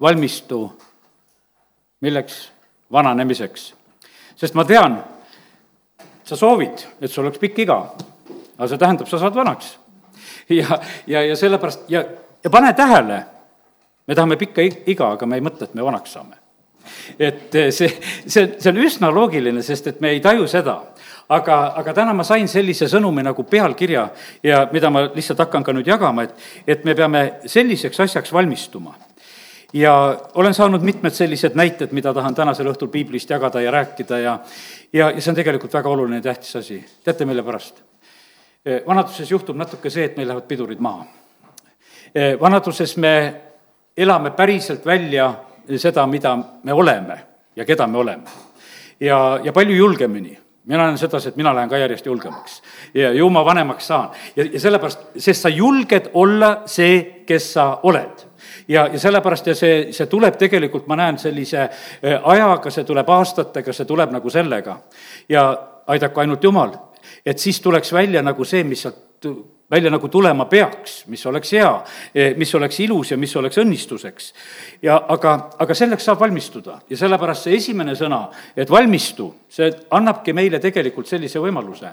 valmistu milleks? vananemiseks. sest ma tean, sa soovid, et sul oleks pikk iga, aga see tähendab, sa saad vanaks. ja, ja, ja sellepärast ja, ja pane tähele, me tahame pikka iga, aga me ei mõtle, et me vanaks saame et see, see, see on üsna loogiline, sest et me ei taju seda. aga, aga täna ma sain sellise sõnumi nagu pealkirja ja mida ma lihtsalt hakkan ka nüüd jagama, et, et me peame selliseks asjaks valmistuma ja olen saanud mitmed sellised näited, mida tahan tänasel õhtul piiblist jagada ja rääkida ja ja, ja see on tegelikult väga oluline ja tähtis asi. teate, mille pärast? vanaduses juhtub natuke see, et meil lähevad pidurid maha. vanaduses me elame päriselt välja seda, mida me oleme ja keda me oleme. ja, ja palju julgemini mina olen sedasi, et mina lähen ka järjest julgemaks ja ju ma vanemaks saan ja, ja sellepärast, sest sa julged olla see, kes sa oled ja, ja sellepärast ja see, see tuleb tegelikult, ma näen sellise äh, ajaga, see tuleb aastatega, see tuleb nagu sellega. ja aidaku ainult Jumal, et siis tuleks välja nagu see, mis sealt välja nagu tulema peaks, mis oleks hea, eh, mis oleks ilus ja mis oleks õnnistuseks. ja aga, aga selleks saab valmistuda ja sellepärast see esimene sõna, et valmistu, see annabki meile tegelikult sellise võimaluse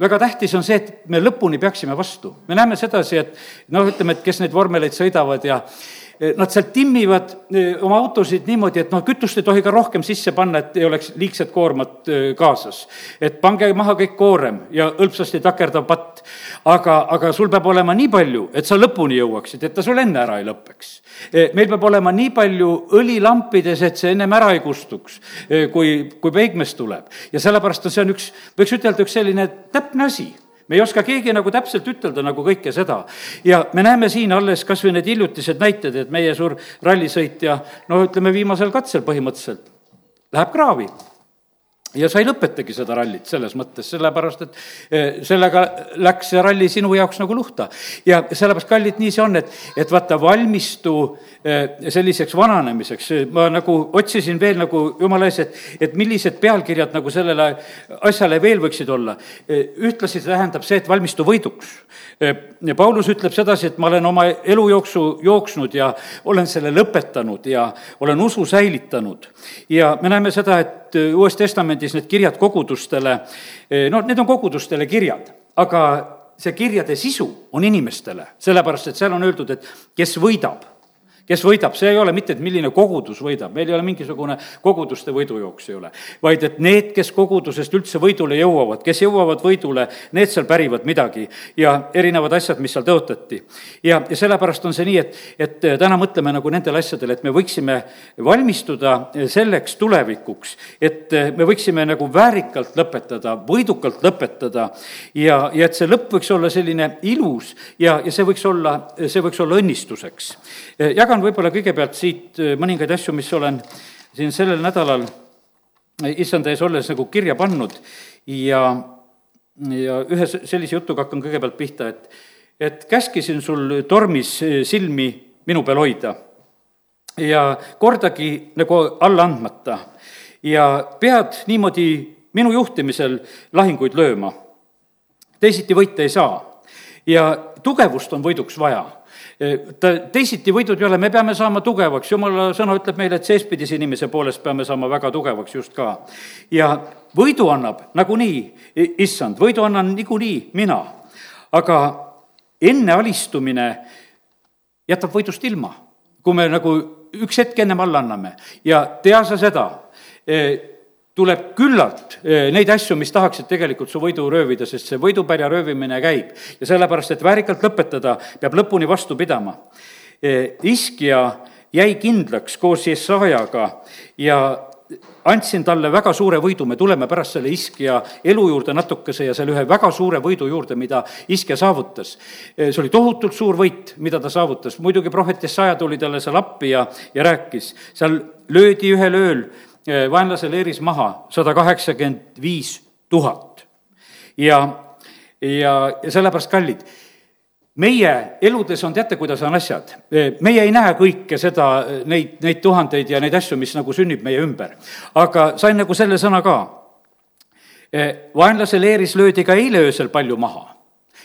väga tähtis on see, et me lõpuni peaksime vastu. me näeme sedasi, et noh, ütleme, et kes neid vormeleid sõidavad ja nad seal timmivad eh, oma autosid niimoodi, et noh, kütust ei tohi ka rohkem sisse panna, et ei oleks liigset koormat eh, kaasas. et pange maha kõik koorem ja hõlpsasti takerdav patt. aga, aga sul peab olema nii palju, et sa lõpuni jõuaksid, et ta sul enne ära ei lõpeks. meil peab olema nii palju õli lampides, et see ennem ära ei kustuks, kui, kui peigmees tuleb. ja sellepärast on see on üks, võiks ütelda, üks selline täpne asi me ei oska keegi nagu täpselt ütelda nagu kõike seda. ja me näeme siin alles kas või need hiljutised näited, et meie suur rallisõitja, no ütleme, viimasel katsel põhimõtteliselt läheb kraavi ja sa ei lõpetagi seda rallit selles mõttes, sellepärast et eh, sellega läks see ralli sinu jaoks nagu luhta. ja sellepärast, kallid, nii see on, et, et vaata, valmistu eh, selliseks vananemiseks, ma nagu otsisin veel nagu jumala ees, et, et millised pealkirjad nagu sellele asjale veel võiksid olla. Eh, ühtlasi tähendab see, et valmistu võiduks. Paulus ütleb sedasi, et ma olen oma elujooksu jooksnud ja olen selle lõpetanud ja olen usu säilitanud. ja me näeme seda, et Uues Testamendis need kirjad kogudustele, eh, no need on kogudustele kirjad, aga see kirjade sisu on inimestele, sellepärast et seal on öeldud, et kes võidab kes võidab, see ei ole mitte, et milline kogudus võidab, meil ei ole mingisugune koguduste võidujooks ei ole, vaid et need, kes kogudusest üldse võidule jõuavad, kes jõuavad võidule, need seal pärivad midagi ja erinevad asjad, mis seal tõotati. ja, ja sellepärast on see nii, et, et täna mõtleme nagu nendele asjadele, et me võiksime valmistuda selleks tulevikuks, et me võiksime nagu väärikalt lõpetada, võidukalt lõpetada ja, ja et see lõpp võiks olla selline ilus ja, ja see võiks olla, see võiks olla õnnistuseks. jagan jagan võib-olla kõigepealt siit äh, mõningaid asju, mis olen siin sellel nädalal äh, issanda ees olles nagu kirja pannud ja, ja ühe sellise jutuga hakkan kõigepealt pihta, et, et käskisin sul tormis äh, silmi minu peal hoida ja kordagi nagu alla andmata ja pead niimoodi minu juhtimisel lahinguid lööma. teisiti võita ei saa ja tugevust on võiduks vaja ta teisiti võidud ei ole, me peame saama tugevaks, jumala sõna ütleb meile, et seespidise inimese poolest peame saama väga tugevaks just ka. ja võidu annab nagunii issand, võidu annan niikuinii mina, aga enne alistumine jätab võidust ilma, kui me nagu üks hetk ennem alla anname. Ja tea sa seda, tuleb küllalt eh, neid asju, mis tahaksid tegelikult su võidu röövida, sest see võidupärja röövimine käib. ja sellepärast, et väärikalt lõpetada, peab lõpuni vastu pidama. Eh, iskja jäi kindlaks koos Jesajaga ja andsin talle väga suure võidu, me tuleme pärast selle iskja elu juurde natukese ja selle ühe väga suure võidu juurde, mida iskja saavutas. Eh, see oli tohutult suur võit, mida ta saavutas, muidugi prohvet Jesaja tuli talle seal appi ja, ja rääkis, seal löödi ühel ööl vaenlase leeris maha sada kaheksakümmend viis tuhat. ja, ja, ja sellepärast, kallid, meie eludes on, teate, kuidas on asjad? Eh, meie ei näe kõike seda, neid, neid tuhandeid ja neid asju, mis nagu sünnib meie ümber. aga sain nagu selle sõna ka. Vaenlase leeris löödi ka eile öösel palju maha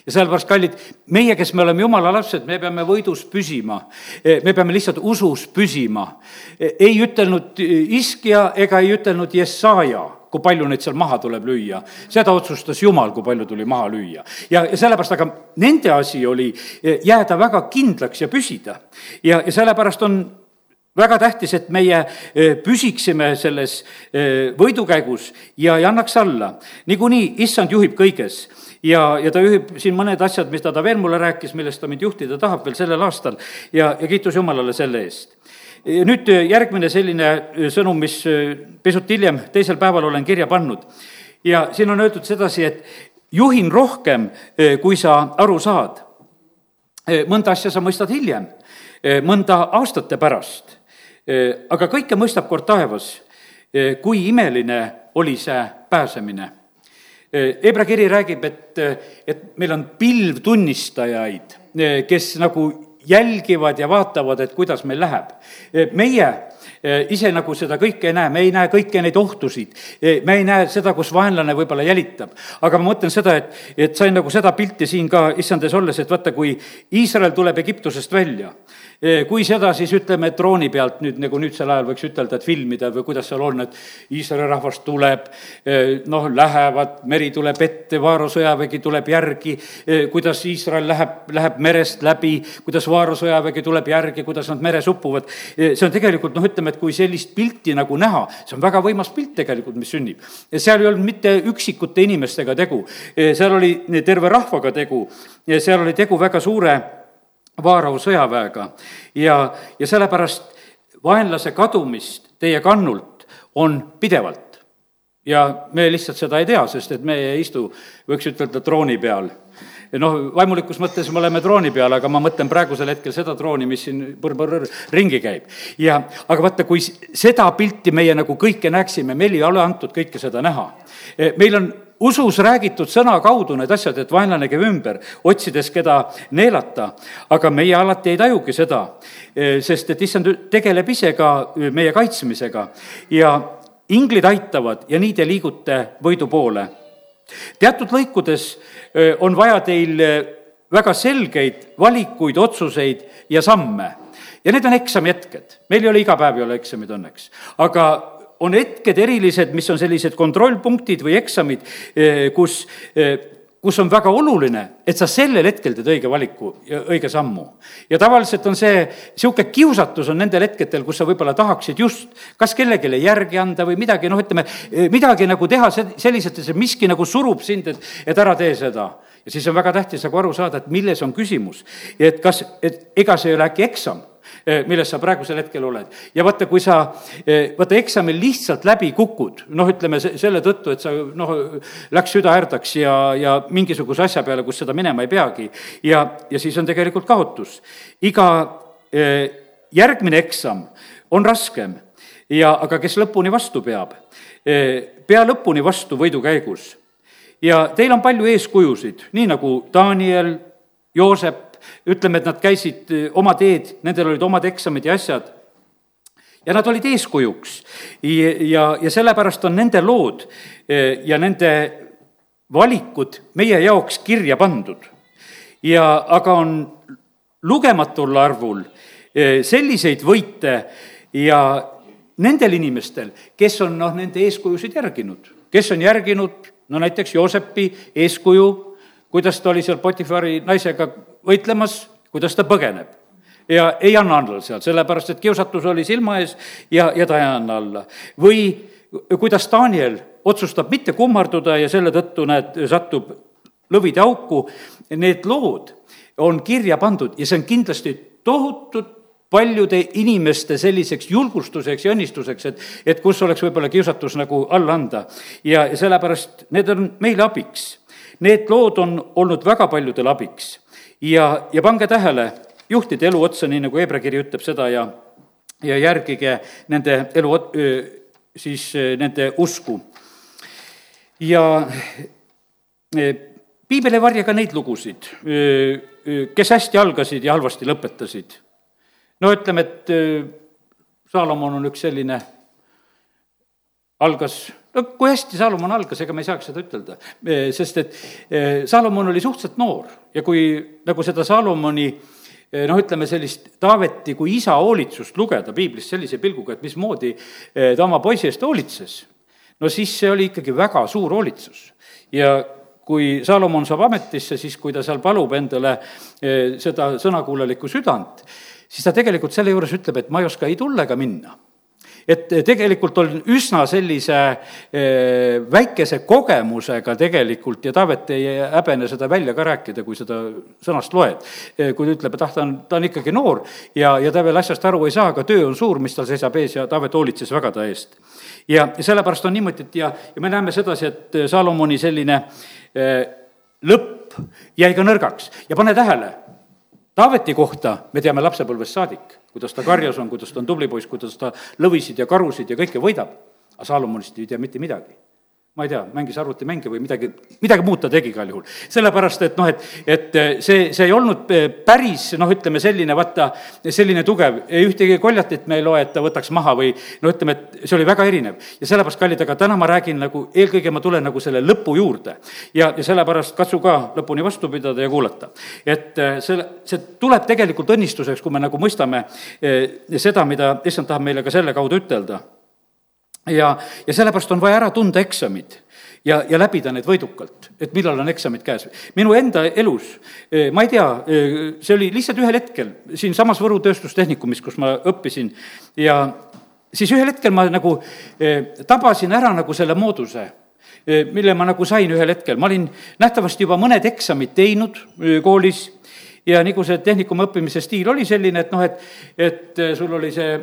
ja sellepärast, kallid, meie, kes me oleme jumala lapsed, me peame võidus püsima. me peame lihtsalt usus püsima. ei ütelnud Iskja ega ei ütelnud Jesaja kui palju neid seal maha tuleb lüüa. seda otsustas Jumal, kui palju tuli maha lüüa. ja, ja sellepärast, aga nende asi oli jääda väga kindlaks ja püsida. ja, ja sellepärast on väga tähtis, et meie püsiksime selles võidukäigus ja ei annaks alla. niikuinii issand juhib kõiges ja, ja ta juhib siin mõned asjad, mis ta, veel mulle rääkis, millest ta mind juhtida tahab veel sellel aastal ja, ja kiitus Jumalale selle eest nüüd järgmine selline sõnum, mis pisut hiljem, teisel päeval olen kirja pannud. ja siin on öeldud sedasi, et juhin rohkem, kui sa aru saad. mõnda asja sa mõistad hiljem, mõnda aastate pärast aga kõike mõistab kord taevas, kui imeline oli see pääsemine. Hebra kiri räägib, et, et meil on pilv tunnistajaid, kes nagu jälgivad ja vaatavad, et kuidas meil läheb. meie ise nagu seda kõike ei näe, me ei näe kõiki neid ohtusid, me ei näe seda, kus vaenlane võib-olla jälitab. aga ma mõtlen seda, et, et sain nagu seda pilti siin ka issandes olles, et vaata, kui Iisrael tuleb Egiptusest välja kui seda siis ütleme drooni pealt nüüd nagu nüüdsel ajal võiks ütelda, et filmida või kuidas seal on, et Iisraeli rahvas tuleb, noh, lähevad, meri tuleb ette, Vaaro sõjavägi tuleb järgi, kuidas Iisrael läheb, läheb merest läbi, kuidas Vaaro sõjavägi tuleb järgi, kuidas nad meres upuvad. see on tegelikult noh, ütleme, et kui sellist pilti nagu näha, see on väga võimas pilt tegelikult, mis sünnib. seal ei olnud mitte üksikute inimestega tegu, seal oli terve rahvaga tegu, seal oli tegu väga suure Vaarau sõjaväega ja, ja sellepärast vaenlase kadumist teie kannult on pidevalt. ja me lihtsalt seda ei tea, sest et me ei istu, võiks ütelda, trooni peal noh, vaimulikus mõttes me oleme drooni peal, aga ma mõtlen praegusel hetkel seda drooni, mis siin põr-põr ringi käib. ja, aga vaata, kui seda pilti meie nagu kõike näeksime, meil ei ole antud kõike seda näha. meil on usus räägitud sõna kaudu need asjad, et vaenlane käib ümber, otsides, keda neelata, aga meie alati ei tajugi seda, e, sest et issand tegeleb ise ka e, meie kaitsmisega. Ja inglid aitavad ja nii te liigute võidu poole. teatud lõikudes e, on vaja teil väga selgeid valikuid, otsuseid ja samme. Ja need on eksamihetked, meil ei ole iga päev ei ole eksamid õnneks, aga on hetked erilised, mis on sellised kontrollpunktid või eksamid, eh, kus eh, kus on väga oluline, et sa sellel hetkel teed õige valiku ja õige sammu. ja tavaliselt on see, niisugune kiusatus on nendel hetkedel, kus sa võib-olla tahaksid just kas kellelegi järgi anda või midagi, noh, ütleme, eh, midagi nagu teha selliselt, et miski nagu surub sind, et, et ära tee seda. ja siis on väga tähtis nagu aru saada, et milles on küsimus. et kas, et ega see ei ole äkki eksam milles sa praegusel hetkel oled. ja vaata, kui sa eh, vaata eksamil lihtsalt läbi kukud, noh, ütleme selle tõttu, et sa noh, läks süda härdaks ja, ja mingisuguse asja peale, kus seda minema ei peagi, ja, ja siis on tegelikult kaotus. iga eh, järgmine eksam on raskem ja, aga kes lõpuni vastu peab, pea lõpuni vastu võidukäigus. ja teil on palju eeskujusid, nii nagu Daniel, Joosep, ütleme, et nad käisid eh, oma teed, nendel olid omad eksamid ja asjad, ja nad olid eeskujuks. ja, ja, ja sellepärast on nende lood eh, ja nende valikud meie jaoks kirja pandud. ja aga on lugematul arvul eh, selliseid võite ja nendel inimestel, kes on noh, nende eeskujusid järginud, kes on järginud no näiteks Joosepi eeskuju, kuidas ta oli seal Potifari naisega võitlemas, kuidas ta põgeneb. ja ei anna alla seal, sellepärast et kiusatus oli silma ees ja, ja ta ei anna alla. või kuidas Daniel otsustab mitte kummarduda ja selle tõttu, näed, satub lõvide auku, need lood on kirja pandud ja see on kindlasti tohutut paljude inimeste selliseks julgustuseks ja õnnistuseks, et, et kus oleks võib-olla kiusatus nagu alla anda. ja, ja sellepärast need on meile abiks. Need lood on olnud väga paljudele abiks ja, ja pange tähele, juhtide elu otsa, nii nagu Hebra kiri ütleb seda ja, ja järgige nende elu, siis nende usku. ja piibel ei varja ka neid lugusid, kes hästi algasid ja halvasti lõpetasid. no ütleme, et Saalomon on üks selline, algas no kui hästi Salomon algas, ega me ei saaks seda ütelda, sest et Salomon oli suhteliselt noor ja kui nagu seda Salomoni noh, ütleme sellist Taaveti kui isa hoolitsust lugeda piiblist sellise pilguga, et mismoodi ta oma poisi eest hoolitses, no siis see oli ikkagi väga suur hoolitsus. ja kui Salomon saab ametisse, siis kui ta seal palub endale seda sõnakuulelikku südant, siis ta tegelikult selle juures ütleb, et ma ei oska ei tulla ega minna et tegelikult on üsna sellise eh, väikese kogemusega tegelikult ja Taavet ei häbene seda välja ka rääkida, kui seda sõnast loed. Eh, kui ta ütleb, et ah, ta on, ta on ikkagi noor ja, ja ta veel asjast aru ei saa, aga töö on suur, mis tal seisab ees ja Taavet hoolitses väga ta eest. ja, sellepärast on niimoodi, et ja, ja me näeme sedasi, et Salomoni selline eh, lõpp jäi ka nõrgaks ja pane tähele, Taaveti kohta me teame lapsepõlvest saadik, kuidas ta karjas on, kuidas ta on tubli poiss, kuidas ta lõvisid ja karusid ja kõike võidab. aga Saalomonist ei tea mitte midagi ma ei tea, mängis arvutimänge või midagi, midagi muud ta tegi igal juhul. sellepärast, et noh, et, et see, see ei olnud päris noh, ütleme selline, vaata, selline tugev, ühtegi koljatit me ei loe, et ta võtaks maha või no ütleme, et see oli väga erinev. ja sellepärast, kallid, aga täna ma räägin nagu, eelkõige ma tulen nagu selle lõpu juurde. ja, ja sellepärast katsu ka lõpuni vastu pidada ja kuulata. et selle, see tuleb tegelikult õnnistuseks, kui me nagu mõistame eh, seda, mida issand tahab meile ka selle kaudu ütelda ja, ja sellepärast on vaja ära tunda eksamid ja, ja läbida need võidukalt, et millal on eksamid käes. minu enda elus, eh, ma ei tea, eh, see oli lihtsalt ühel hetkel siinsamas Võru Tööstustehnikumis, kus ma õppisin ja siis ühel hetkel ma nagu eh, tabasin ära nagu selle mooduse mille ma nagu sain ühel hetkel, ma olin nähtavasti juba mõned eksamid teinud koolis ja nagu see tehnikumi õppimise stiil oli selline, et noh, et, et sul oli see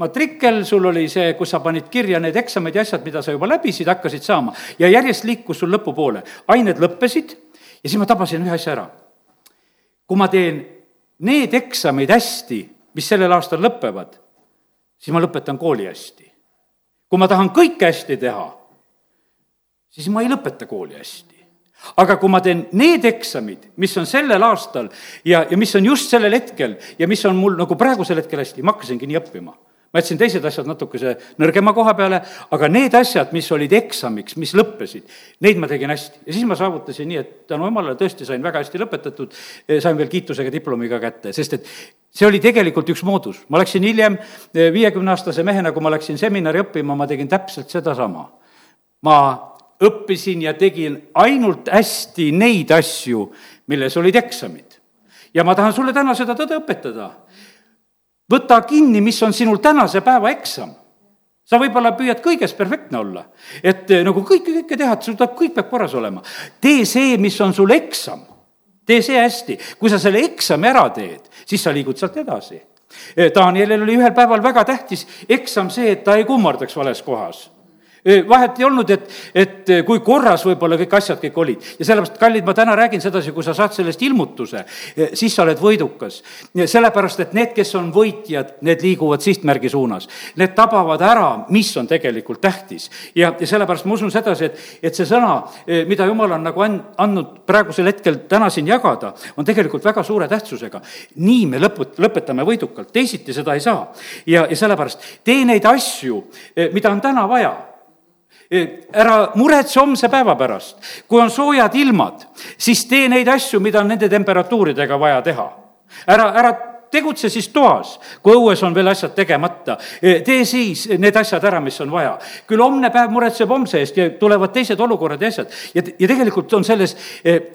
matrikkel, sul oli see, kus sa panid kirja need eksamid ja asjad, mida sa juba läbisid, hakkasid saama. ja järjest liikus sul lõpupoole. ained lõppesid ja siis ma tabasin ühe asja ära. kui ma teen need eksamid hästi, mis sellel aastal lõpevad, siis ma lõpetan kooli hästi. kui ma tahan kõike hästi teha, siis ma ei lõpeta kooli hästi aga kui ma teen need eksamid, mis on sellel aastal ja, ja mis on just sellel hetkel ja mis on mul nagu praegusel hetkel hästi, ma hakkasingi nii õppima ma jätsin teised asjad natukese nõrgema koha peale, aga need asjad, mis olid eksamiks, mis lõppesid, neid ma tegin hästi. ja siis ma saavutasin nii, et tänu jumalale tõesti sain väga hästi lõpetatud, sain veel kiitusega diplomi ka kätte, sest et see oli tegelikult üks moodus. ma läksin hiljem viiekümneaastase mehena, kui ma läksin seminari õppima, ma tegin täpselt sedasama. ma õppisin ja tegin ainult hästi neid asju, milles olid eksamid. ja ma tahan sulle täna seda tõde õpetada võta kinni, mis on sinul tänase päeva eksam. sa võib-olla püüad kõiges perfektne olla, et eh, nagu kõike, kõike teha, et sul tuleb, kõik peab korras olema. tee see, mis on sul eksam, tee see hästi. kui sa selle eksami ära teed, siis sa liigud sealt edasi. Eh, Danielil oli ühel päeval väga tähtis eksam see, et ta ei kummardaks vales kohas vahet ei olnud, et, et kui korras võib-olla kõik asjad kõik olid. ja sellepärast, kallid, ma täna räägin sedasi, kui sa saad sellest ilmutuse, siis sa oled võidukas. sellepärast, et need, kes on võitjad, need liiguvad sihtmärgi suunas. Need tabavad ära, mis on tegelikult tähtis. ja, ja sellepärast ma usun sedasi, et, et see sõna, mida jumal on nagu and-, andnud praegusel hetkel täna siin jagada, on tegelikult väga suure tähtsusega. nii me lõpu-, lõpetame võidukalt, teisiti seda ei saa. ja, ja sellepärast tee neid asju, mida on täna vaja ära muretse homse päeva pärast. kui on soojad ilmad, siis tee neid asju, mida on nende temperatuuridega vaja teha. ära, ära tegutse siis toas, kui õues on veel asjad tegemata. tee siis need asjad ära, mis on vaja. küll homne päev muretseb homse eest ja tulevad teised olukorrad ja asjad. ja, ja tegelikult on selles,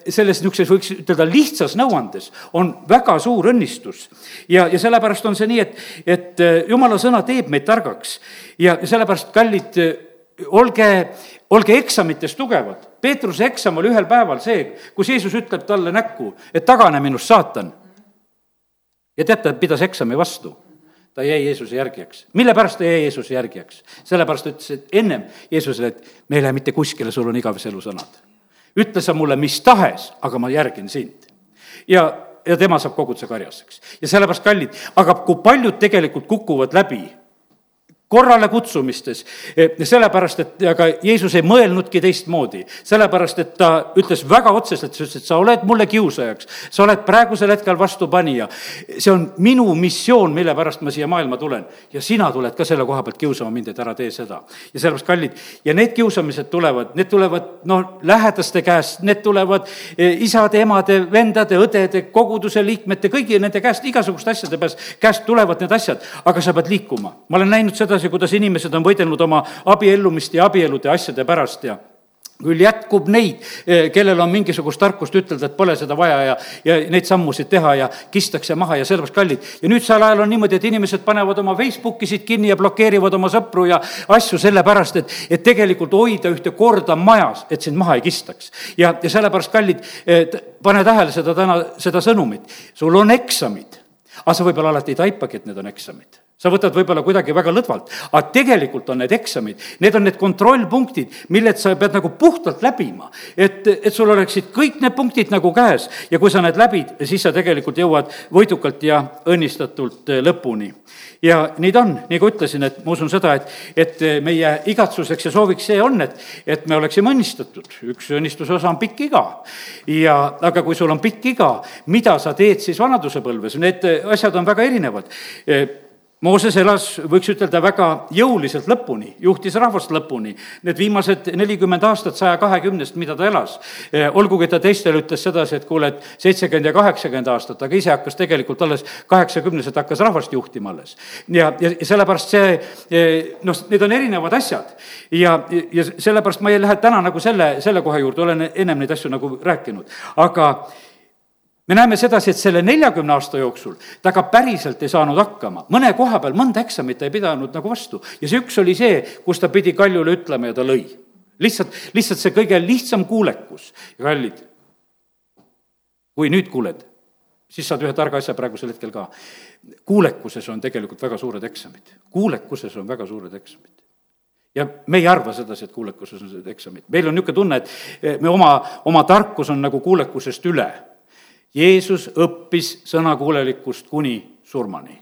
selles niisuguses, võiks ütelda, lihtsas nõuandes on väga suur õnnistus. ja, ja sellepärast on see nii, et, et jumala sõna teeb meid targaks ja sellepärast, kallid olge, olge eksamites tugevad. Peetruse eksam oli ühel päeval see, kus Jeesus ütleb talle näkku, et tagane minust, saatan. ja tead, ta pidas eksami vastu. ta jäi Jeesuse järgijaks. mille pärast ta jäi Jeesuse järgijaks? sellepärast ütles, et ennem Jeesusele, et me ei lähe mitte kuskile, sul on igavese elu sõnad. ütle sa mulle mis tahes, aga ma järgin sind. ja, ja tema saab koguduse karjaseks. ja sellepärast, kallid, aga kui paljud tegelikult kukuvad läbi korrale kutsumistes, sellepärast et aga Jeesus ei mõelnudki teistmoodi. sellepärast, et ta ütles väga otseselt, ta ütles, et sa oled mulle kiusajaks, sa oled praegusel hetkel vastupanija. see on minu missioon, mille pärast ma siia maailma tulen ja sina tuled ka selle koha pealt kiusama mind, et ära tee seda. ja sellepärast, kallid, ja need kiusamised tulevad, need tulevad noh, lähedaste käest, need tulevad e, isade, emade, vendade, õdede, koguduse liikmete, kõigi nende käest, igasuguste asjade peast, käest tulevad need asjad, aga sa pead liikuma. ma olen näinud sedasi, sedasi, kuidas inimesed on võidelnud oma abiellumist ja abielude asjade pärast ja küll jätkub neid, eh, kellel on mingisugust tarkust ütelda, et pole seda vaja ja, ja neid sammusid teha ja kistakse maha ja sellepärast kallid. ja nüüd sel ajal on niimoodi, et inimesed panevad oma Facebookisid kinni ja blokeerivad oma sõpru ja asju sellepärast, et, et tegelikult hoida ühte korda majas, et sind maha ei kistaks. ja, ja sellepärast, kallid, pane tähele seda täna, seda sõnumit. sul on eksamid, aga sa võib-olla alati ei taipagi, et need on eksamid sa võtad võib-olla kuidagi väga lõdvalt, aga tegelikult on need eksamid, need on need kontrollpunktid, milled sa pead nagu puhtalt läbima. et, et sul oleksid kõik need punktid nagu käes ja kui sa need läbid, siis sa tegelikult jõuad võidukalt ja õnnistatult eh, lõpuni. ja nii ta on, nagu ütlesin, et ma usun seda, et, et meie igatsuseks ja sooviks see on, et, et me oleksime õnnistatud. üks õnnistuse osa on pikk iga. ja, aga kui sul on pikk iga, mida sa teed siis vanadusepõlves, need asjad on väga erinevad eh, Mooses elas, võiks ütelda, väga jõuliselt lõpuni, juhtis rahvast lõpuni. Need viimased nelikümmend aastat saja kahekümnest, mida ta elas, eh, olgugi ta teistele ütles sedasi, et kuule, et seitsekümmend ja kaheksakümmend aastat, aga ise hakkas tegelikult alles kaheksakümneselt hakkas rahvast juhtima alles. ja, ja sellepärast see, eh, noh, need on erinevad asjad. ja, ja sellepärast ma ei lähe täna nagu selle, selle koha juurde, olen ennem neid asju nagu rääkinud, aga me näeme sedasi, et selle neljakümne aasta jooksul ta ka päriselt ei saanud hakkama. mõne koha peal mõnda eksamit ta ei pidanud nagu vastu ja see üks oli see, kus ta pidi Kaljule ütlema ja ta lõi. lihtsalt, lihtsalt see kõige lihtsam kuulekus kallid, kui nüüd kuuled, siis saad ühe targa asja praegusel hetkel ka. kuulekuses on tegelikult väga suured eksamid, kuulekuses on väga suured eksamid ja me ei arva sedasi, et kuulekuses on eksamid, meil on niisugune tunne, et me oma, oma tarkus on nagu kuulekusest üle Jeesus õppis sõnakuulelikkust kuni surmani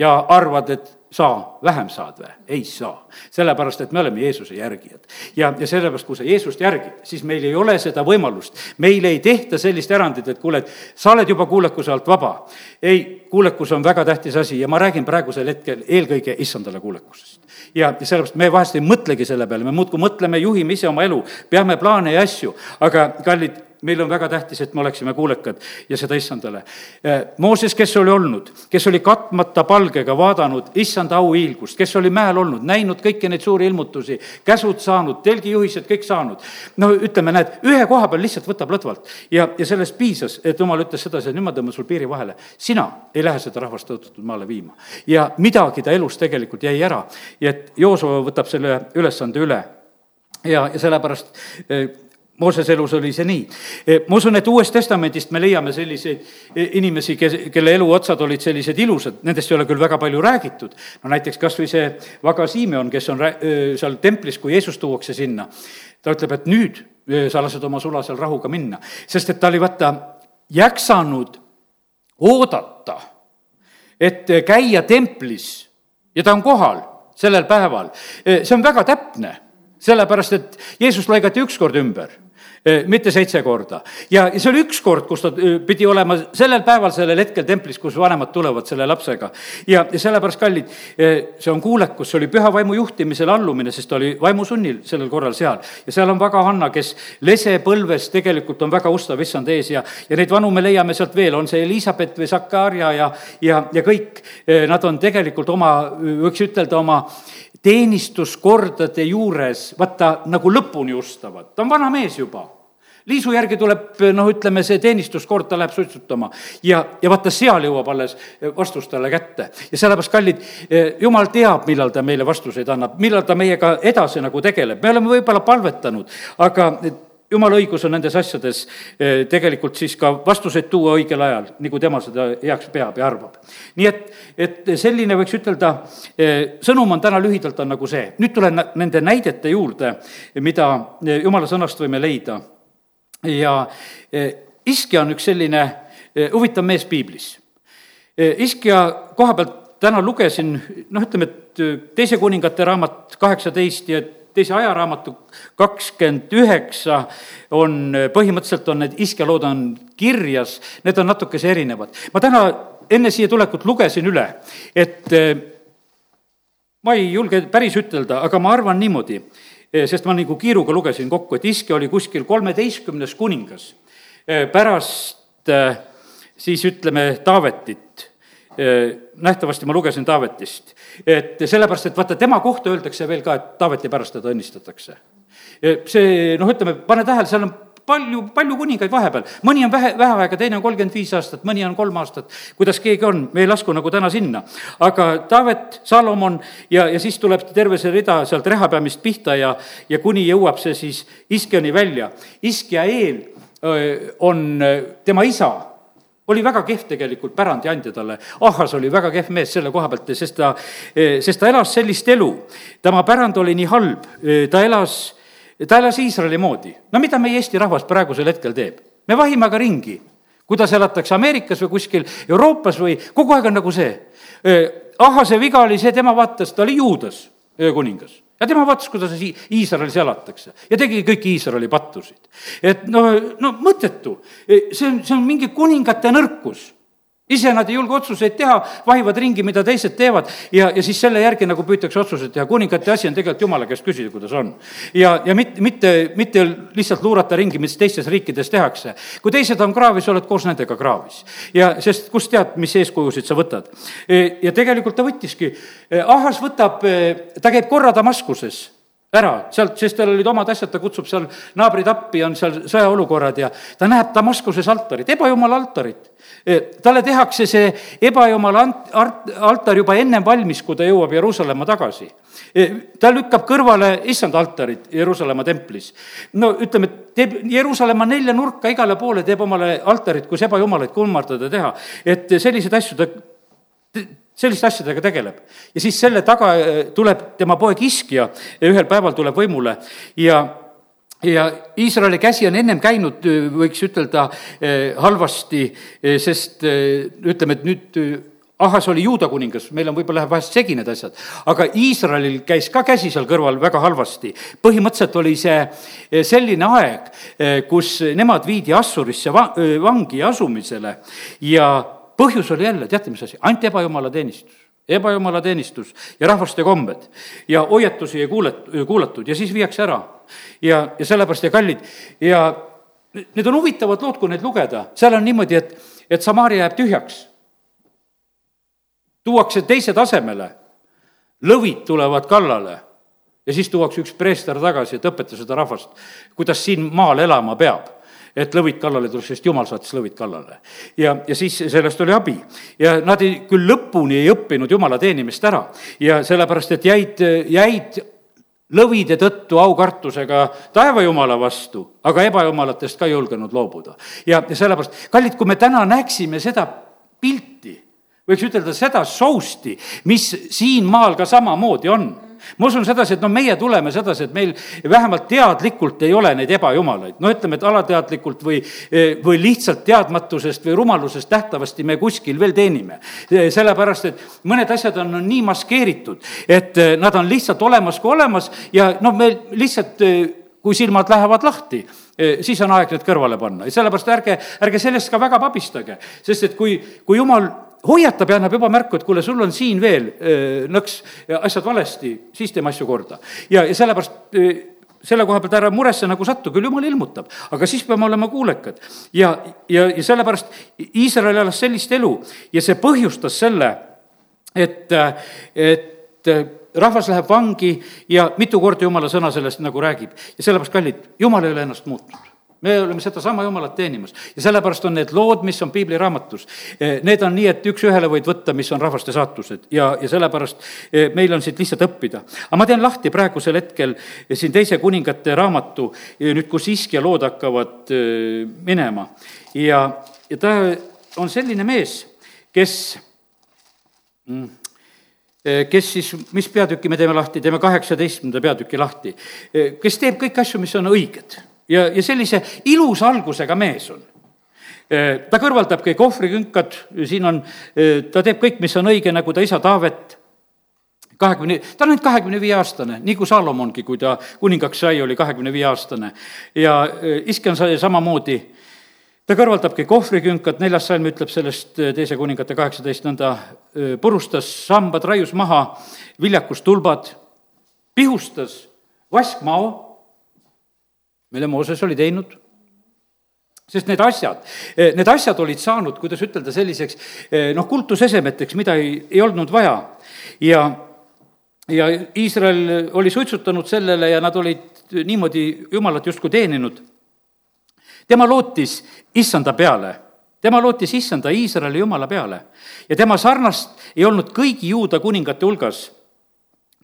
ja arvad, et sa vähem saad või? ei saa. sellepärast, et me oleme Jeesuse järgijad. ja, ja sellepärast, kui sa Jeesust järgid, siis meil ei ole seda võimalust. meile ei tehta sellist erandit, et kuule, et sa oled juba kuulekuse alt vaba. ei, kuulekus on väga tähtis asi ja ma räägin praegusel hetkel eelkõige issandale kuulekusest. ja, ja sellepärast me vahest ei mõtlegi selle peale, me muudkui mõtleme, juhime ise oma elu, peame plaane ja asju, aga kallid, meil on väga tähtis, et me oleksime kuulekad ja seda issandale. Eh, Mooses, kes oli olnud, kes oli katmata palgega vaadanud issanda auhiilgust, kes oli mäel olnud, näinud kõiki neid suuri ilmutusi, käsud saanud, telgijuhised kõik saanud. no ütleme, näed, ühe koha peal lihtsalt võtab lõdvalt ja, ja sellest piisas, et jumal ütles sedasi, et nüüd ma tõmban sul piiri vahele. sina ei lähe seda rahvast tõotatud maale viima. ja midagi ta elus tegelikult jäi ära et Joosua võtab selle ülesande üle ja, ja sellepärast Moosese elus oli see nii. E, ma usun, et Uuest Testamendist me leiame selliseid e, inimesi, kes, kelle eluotsad olid sellised ilusad, nendest ei ole küll väga palju räägitud. no näiteks kas või see Vaga Simeon, kes on e, seal templis, kui Jeesus tuuakse sinna. ta ütleb, et nüüd sa lased oma sulasel rahuga minna, sest et ta oli vaata jaksanud oodata, et käia templis ja ta on kohal sellel päeval. see on väga täpne sellepärast, et Jeesus lõigati üks kord ümber mitte seitse korda. ja, see oli üks kord, kus ta pidi olema sellel päeval, sellel hetkel templis, kus vanemad tulevad selle lapsega. ja, sellepärast, kallid, see on kuulekus, see oli püha vaimu juhtimisele allumine, sest ta oli vaimusunnil sellel korral seal. ja seal on väga Hanna, kes lesepõlves tegelikult on väga ustav issand ees ja, ja neid vanu me leiame sealt veel, on see Elizabeth või Zakaria ja, ja, ja kõik, nad on tegelikult oma, võiks ütelda, oma teenistuskordade juures vaata nagu lõpuni ustavad, ta on vana mees juba liisu järgi tuleb, noh, ütleme, see teenistuskord, ta läheb suitsutama ja, ja vaata, seal jõuab alles vastus talle kätte. ja sellepärast, kallid, jumal teab, millal ta meile vastuseid annab, millal ta meiega edasi nagu tegeleb, me oleme võib-olla palvetanud, aga jumala õigus on nendes asjades eh, tegelikult siis ka vastuseid tuua õigel ajal, nagu tema seda heaks peab ja arvab. nii et, et selline võiks ütelda, eh, sõnum on täna lühidalt, on nagu see. nüüd tulen nende näidete juurde, mida eh, jumala sõnast võime leida. Ja Iskja on üks selline huvitav mees piiblis. Iskja koha pealt täna lugesin, noh, ütleme, et teise kuningate raamat kaheksateist ja teise ajaraamatu kakskümmend üheksa on, põhimõtteliselt on need iskelood on kirjas, need on natukese erinevad. ma täna enne siia tulekut lugesin üle, et ma ei julge päris ütelda, aga ma arvan niimoodi, sest ma nagu kiiruga lugesin kokku, et Iske oli kuskil kolmeteistkümnes kuningas. Eh, pärast siis ütleme Taavetit. Nähtavasti ma lugesin Taavetist, et sellepärast, et vaata, tema kohta öeldakse veel ka, et Taaveti pärast teda õnnistatakse. see noh, ütleme, pane tähele, seal on palju, palju kuningaid vahepeal, mõni on vähe, vähe aega, teine on kolmkümmend viis aastat, mõni on kolm aastat, kuidas keegi on, me ei lasku nagu täna sinna. aga Taavet, Salomon ja, ja siis tuleb terve see rida sealt rehapeamist pihta ja, ja kuni jõuab see siis Iskioni välja. Iskja eel on tema isa oli väga kehv tegelikult pärandiandja talle. Ahas oli väga kehv mees selle koha pealt, sest ta, sest ta elas sellist elu. tema pärand oli nii halb, ta elas ta elas Iisraeli moodi. no mida meie Eesti rahvas praegusel hetkel teeb? me vahime aga ringi, kuidas elatakse Ameerikas või kuskil Euroopas või kogu aeg on nagu see. Ahase viga oli see, tema vaatas, ta oli juudas kuningas ja tema vaatas, kuidas Iisraelis elatakse ja tegi kõiki Iisraeli pattusid. et no, no mõttetu, see on, see on mingi kuningate nõrkus ise nad ei julge otsuseid teha, vahivad ringi, mida teised teevad ja, ja siis selle järgi nagu püütakse otsuseid teha. kuningate asi on tegelikult jumala käest küsida, kuidas on. ja, ja mitte, mitte, mitte lihtsalt luurata ringi, mis teistes riikides tehakse. kui teised on kraavis, oled koos nendega kraavis. ja sest kust tead, mis eeskujusid sa võtad. E, ja tegelikult ta võttiski, e, Ahas võtab, e, ta käib korra Damaskuses ära, sealt, sest tal olid omad asjad, ta kutsub seal naabrid appi, on seal sõjaolukorrad ja ta näeb Damaskuses altarit, ebajumala altarit. E, talle tehakse see ebajumala ant-, altar juba ennem valmis, kui ta jõuab Jeruusalemma tagasi. E, ta lükkab kõrvale issand altarit Jeruusalemma templis. no ütleme, teeb Jeruusalemma nelja nurka igale poole, teeb omale altarit, kus ebajumalaid kummardada teha. et selliseid asju ta selliste asjadega tegeleb. ja siis selle taga äh, tuleb tema poeg Iskja, ühel päeval tuleb võimule ja ja Iisraeli käsi on ennem käinud, äh, võiks ütelda, äh, halvasti, sest ütleme, et nüüd Ahas oli juuda kuningas, meil on võib-olla vahest segi need asjad, aga Iisraelil käis ka käsi seal kõrval väga halvasti. põhimõtteliselt oli see selline aeg, kus nemad viidi Assurisse va-, vangi asumisele ja põhjus oli jälle, teate, mis asi, ainult ebajumala teenistus. Ebajumala teenistus ja rahvaste kombed ja hoiatusi ei kuulet-, kuulatud ja siis viiakse ära. ja, ja sellepärast ja kallid ja need on huvitavad lood, kui neid lugeda, seal on niimoodi, et, et Samaria jääb tühjaks. tuuakse teise tasemele, lõvid tulevad kallale. Ja siis tuuakse üks preester tagasi, et õpeta seda rahvast, kuidas siin maal elama peab et lõvid kallale tuleks, sest jumal saatis lõvid kallale. ja, ja siis sellest oli abi. ja nad ei, küll lõpuni ei õppinud jumala teenimist ära ja sellepärast, et jäid, jäid lõvide tõttu aukartusega taevajumala vastu, aga ebajumalatest ka ei julgenud loobuda. ja, ja sellepärast, kallid, kui me täna näeksime seda pilti, võiks ütelda seda sousti, mis siin maal ka samamoodi on ma usun sedasi, et no meie tuleme sedasi, et meil vähemalt teadlikult ei ole neid ebajumalaid. no ütleme, et alateadlikult või, või lihtsalt teadmatusest või rumalusest nähtavasti me kuskil veel teenime. sellepärast, et mõned asjad on, on nii maskeeritud, et nad on lihtsalt olemas kui olemas ja noh, me lihtsalt kui silmad lähevad lahti, siis on aeg need kõrvale panna ja sellepärast ärge, ärge sellest ka väga pabistage, sest et kui, kui jumal hoiatab ja annab juba märku, et kuule, sul on siin veel nõks asjad valesti, siis teeme asju korda. ja, ja sellepärast selle koha pealt ära muresse nagu sattu, küll jumal ilmutab, aga siis peame olema kuulekad. ja, ja, ja sellepärast Iisrael elas sellist elu ja see põhjustas selle, et, et rahvas läheb vangi ja mitu korda jumala sõna sellest nagu räägib. ja sellepärast, kallid, jumal ei ole ennast muutnud me oleme sedasama Jumalat teenimas. Ja sellepärast on need lood, mis on piibliraamatus, eh, need on nii, et üks-ühele võid võtta, mis on rahvaste saatused. Ja, ja sellepärast eh, meil on siit lihtsalt õppida. aga ma teen lahti praegusel hetkel eh, siin teise kuningate raamatu, nüüd kus Iskja lood hakkavad minema. Ja, ja ta on selline mees, kes mm, kes siis, mis peatüki me teeme lahti, teeme kaheksateistkümnenda peatüki lahti, kes teeb kõiki asju, mis on õiged ja, ja sellise ilusa algusega mees on. ta kõrvaldab kõik ohvrikünkad, siin on, ta teeb kõik, mis on õige, nagu ta isa Taavet kahekümne, ta on ainult kahekümne viie aastane, nii kui Saalomongi, kui ta kuningaks sai, oli kahekümne viie aastane. ja Isken sai samamoodi, ta kõrvaldab kõik ohvrikünkad, neljas salm ütleb sellest teise kuningate kaheksateist nõnda, purustas sambad, raius maha viljakustulbad, pihustas vaskmao, mille Mooses oli teinud sest need asjad, need asjad olid saanud, kuidas ütelda, selliseks noh, kultusesemeteks, mida ei, ei olnud vaja. ja ja Iisrael oli suitsutanud sellele ja nad olid niimoodi Jumalat justkui teeninud. tema lootis issanda peale, tema lootis issanda Iisraeli Jumala peale ja tema sarnast ei olnud kõigi juuda kuningate hulgas,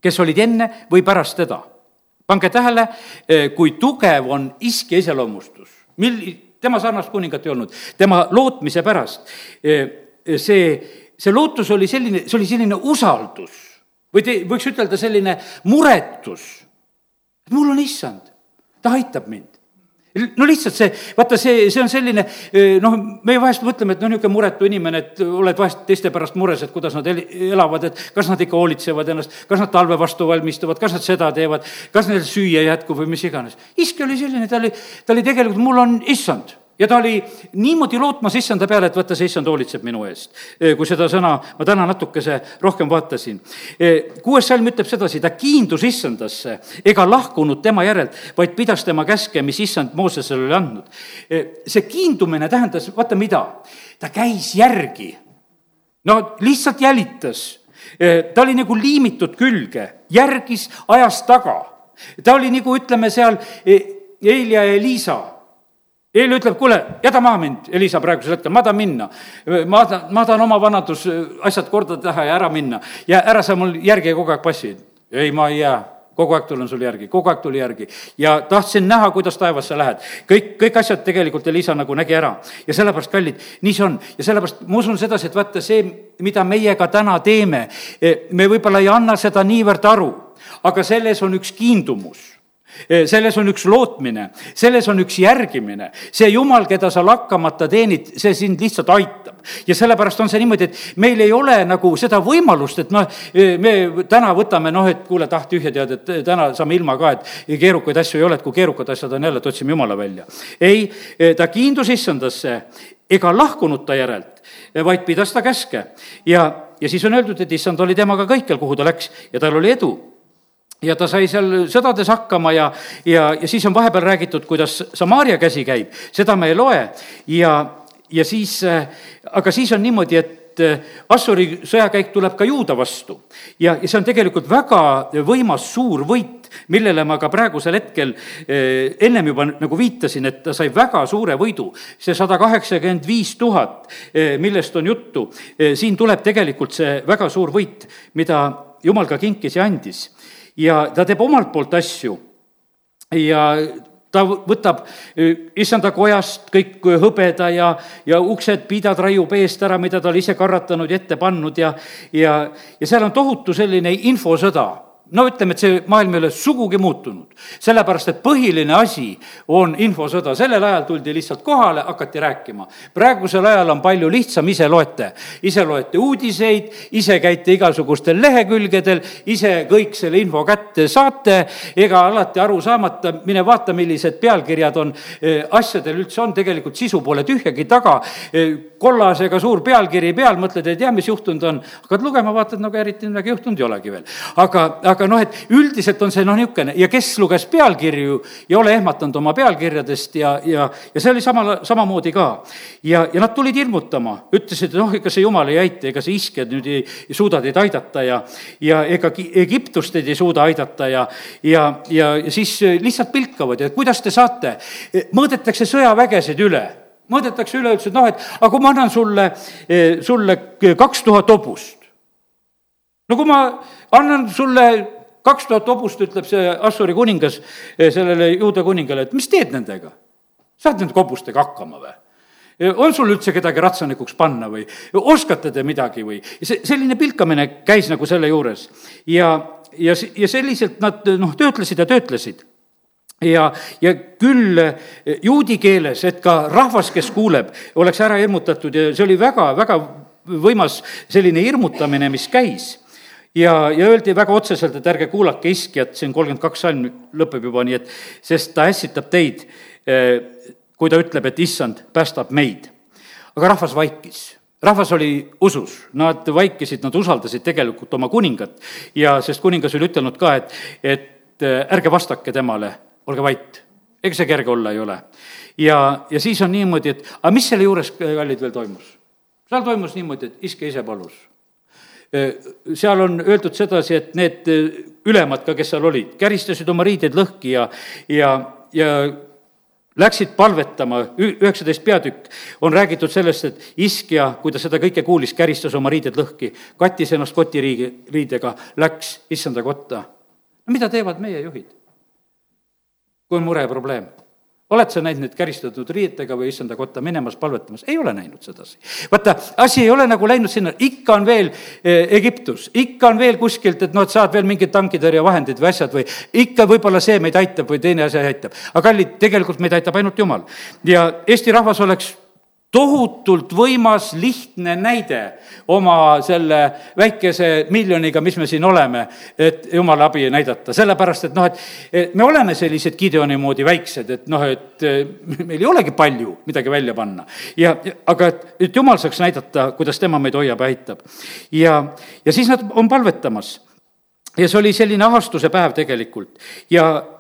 kes olid enne või pärast teda. Pange tähele, kui tugev on iske iseloomustus, mil-, tema sarnast kuningat ei olnud, tema lootmise pärast. see, see lootus oli selline, see oli selline usaldus või te, võiks ütelda selline muretus, et mul on issand, ta aitab mind no lihtsalt see, vaata, see, see on selline noh, me vahest mõtleme, et noh, niisugune muretu inimene, et oled vahest teiste pärast mures, et kuidas nad el-, elavad, et kas nad ikka hoolitsevad ennast, kas nad talve vastu valmistuvad, kas nad seda teevad, kas neil süüa jätkub või mis iganes. iske oli selline, ta oli, ta oli tegelikult, mul on issand ja ta oli niimoodi lootmas issanda peale, et vaata, see issand hoolitseb minu eest. kui seda sõna ma täna natukese rohkem vaatasin. kuues salm ütleb sedasi, ta kiindus issandasse ega lahkunud tema järelt, vaid pidas tema käske, mis issand Moosesele oli andnud. see kiindumine tähendas, vaata mida, ta käis järgi. no lihtsalt jälitas. ta oli nagu liimitud külge, järgis ajas taga. ta oli nagu ütleme seal Eelia ja Liisa Eeli ütleb, kuule, jäta maha mind, Elisa praegusel hetkel, ma tahan minna. ma tahan, ma tahan oma vanadusasjad korda teha ja ära minna ja ära sa mul järgi kogu aeg passi. ei, ma ei jää kogu aeg tulen sul järgi, kogu aeg tuli järgi. ja tahtsin näha, kuidas taevasse lähed. kõik, kõik asjad tegelikult Elisa nagu nägi ära. ja sellepärast, kallid, nii see on. ja sellepärast ma usun sedasi, et vaata see, mida meie ka täna teeme, me võib-olla ei anna seda niivõrd aru, aga selles on üks kiindumus Eh, selles on üks lootmine, selles on üks järgimine. see Jumal, keda sa lakkamata teenid, see sind lihtsalt aitab. ja sellepärast on see niimoodi, et meil ei ole nagu seda võimalust, et noh, eh, me täna võtame noh, et kuule, tah tühja tead, et täna saame ilma ka, et keerukaid asju ei ole, et kui keerukad asjad on jälle, et otsime Jumala välja. ei, ta kiindus issandasse ega lahkunud ta järelt, vaid pidas ta käske ja, ja siis on öeldud, et issand oli temaga kõikjal, kuhu ta läks ja tal oli edu ja ta sai seal sõdades hakkama ja, ja, ja siis on vahepeal räägitud, kuidas Samaaria käsi käib, seda me ei loe ja, ja siis, aga siis on niimoodi, et Assuri sõjakäik tuleb ka juuda vastu. ja, ja see on tegelikult väga võimas suur võit, millele ma ka praegusel hetkel eh, ennem juba nagu viitasin, et ta sai väga suure võidu. see sada kaheksakümmend viis tuhat, millest on juttu, siin tuleb tegelikult see väga suur võit, mida jumal ka kinkis ja andis ja ta teeb omalt poolt asju. Ja ta võtab e, issanda kojast kõik hõbeda ja, ja uksed, piidad raiub eest ära, mida ta oli ise karratanud ja ette pannud ja, ja, ja seal on tohutu selline infosõda no ütleme, et see maailm ei ole sugugi muutunud, sellepärast et põhiline asi on infosõda, sellel ajal tuldi lihtsalt kohale, hakati rääkima. praegusel ajal on palju lihtsam, ise loete, ise loete uudiseid, ise käite igasugustel lehekülgedel, ise kõik selle info kätte saate, ega alati aru saamata, mine vaata, millised pealkirjad on, eh, asjadel üldse on, tegelikult sisu pole tühjagi taga, eh, kollasega suur pealkiri peal, mõtled, ei tea, mis juhtunud on, hakkad lugema, vaatad, no ega eriti midagi juhtunud ei olegi veel. aga, aga aga noh, et üldiselt on see noh, niisugune ja kes luges pealkirju, ei ole ehmatanud oma pealkirjadest ja, ja, ja see oli sama, samamoodi ka. ja, ja nad tulid hirmutama, ütlesid, et noh, ega see jumal ei aita, ega see isked nüüd ei, ei suuda teid aidata ja, ja ega Egiptust teid ei suuda aidata ja, ja, ja, ja siis lihtsalt pilkavad ja kuidas te saate, mõõdetakse sõjavägesid üle. Mõõdetakse üle, ütles, et noh, et aga kui ma annan sulle, sulle kaks tuhat hobust, no kui ma annan sulle kaks tuhat hobust, ütleb see Assuri kuningas eh, sellele juuda kuningale, et mis teed nendega? saad nende hobustega hakkama või? Eh, on sul üldse kedagi ratsanikuks panna või oskate te midagi või? see, selline pilkamine käis nagu selle juures ja, ja, ja selliselt nad noh, töötlesid ja töötlesid ja, ja küll juudi keeles, et ka rahvas, kes kuuleb, oleks ära hirmutatud ja see oli väga, väga võimas selline hirmutamine, mis käis ja, ja öeldi väga otseselt, et ärge kuulake iskjat, siin kolmkümmend kaks salm lõpeb juba nii, et sest ta ässitab teid, eh, kui ta ütleb, et issand päästab meid. aga rahvas vaikis rahvas oli usus, nad vaikisid, nad usaldasid tegelikult oma kuningat ja sest kuningas oli ütelnud ka, et, et eh, ärge vastake temale, olge vait. ega see kerge olla ei ole. ja, ja siis on niimoodi, et aga mis selle juures, kallid, veel toimus? seal toimus niimoodi, et iske ise palus seal on öeldud sedasi, et need ülemad ka, kes seal olid, käristasid oma riideid lõhki ja, ja, ja läksid palvetama, üheksateist peatükk, on räägitud sellest, et iskja, kui ta seda kõike kuulis, käristas oma riided lõhki, kattis ennast kotiriigi, riidega, läks issanda kotta. no mida teevad meie juhid? kui on mure ja probleem oled sa näinud neid käristatud riietega või issanda kotta minemas palvetamas? ei ole näinud sedasi. vaata, asi ei ole nagu läinud sinna, ikka on veel eh, Egiptus, ikka on veel kuskilt, et noh, et saad veel mingid tankitõrjevahendid või asjad või ikka võib-olla see meid aitab või teine asi aitab. aga kallid, tegelikult meid aitab ainult Jumal. ja Eesti rahvas oleks tohutult võimas, lihtne näide oma selle väikese miljoniga, mis me siin oleme, et jumala abi näidata, sellepärast et noh, et me oleme sellised Gideoni moodi väiksed, et noh, et meil ei olegi palju midagi välja panna. ja, aga et, et jumal saaks näidata, kuidas tema meid hoiab ja aitab. ja, ja siis nad on palvetamas ja see oli selline ahastuse päev tegelikult ja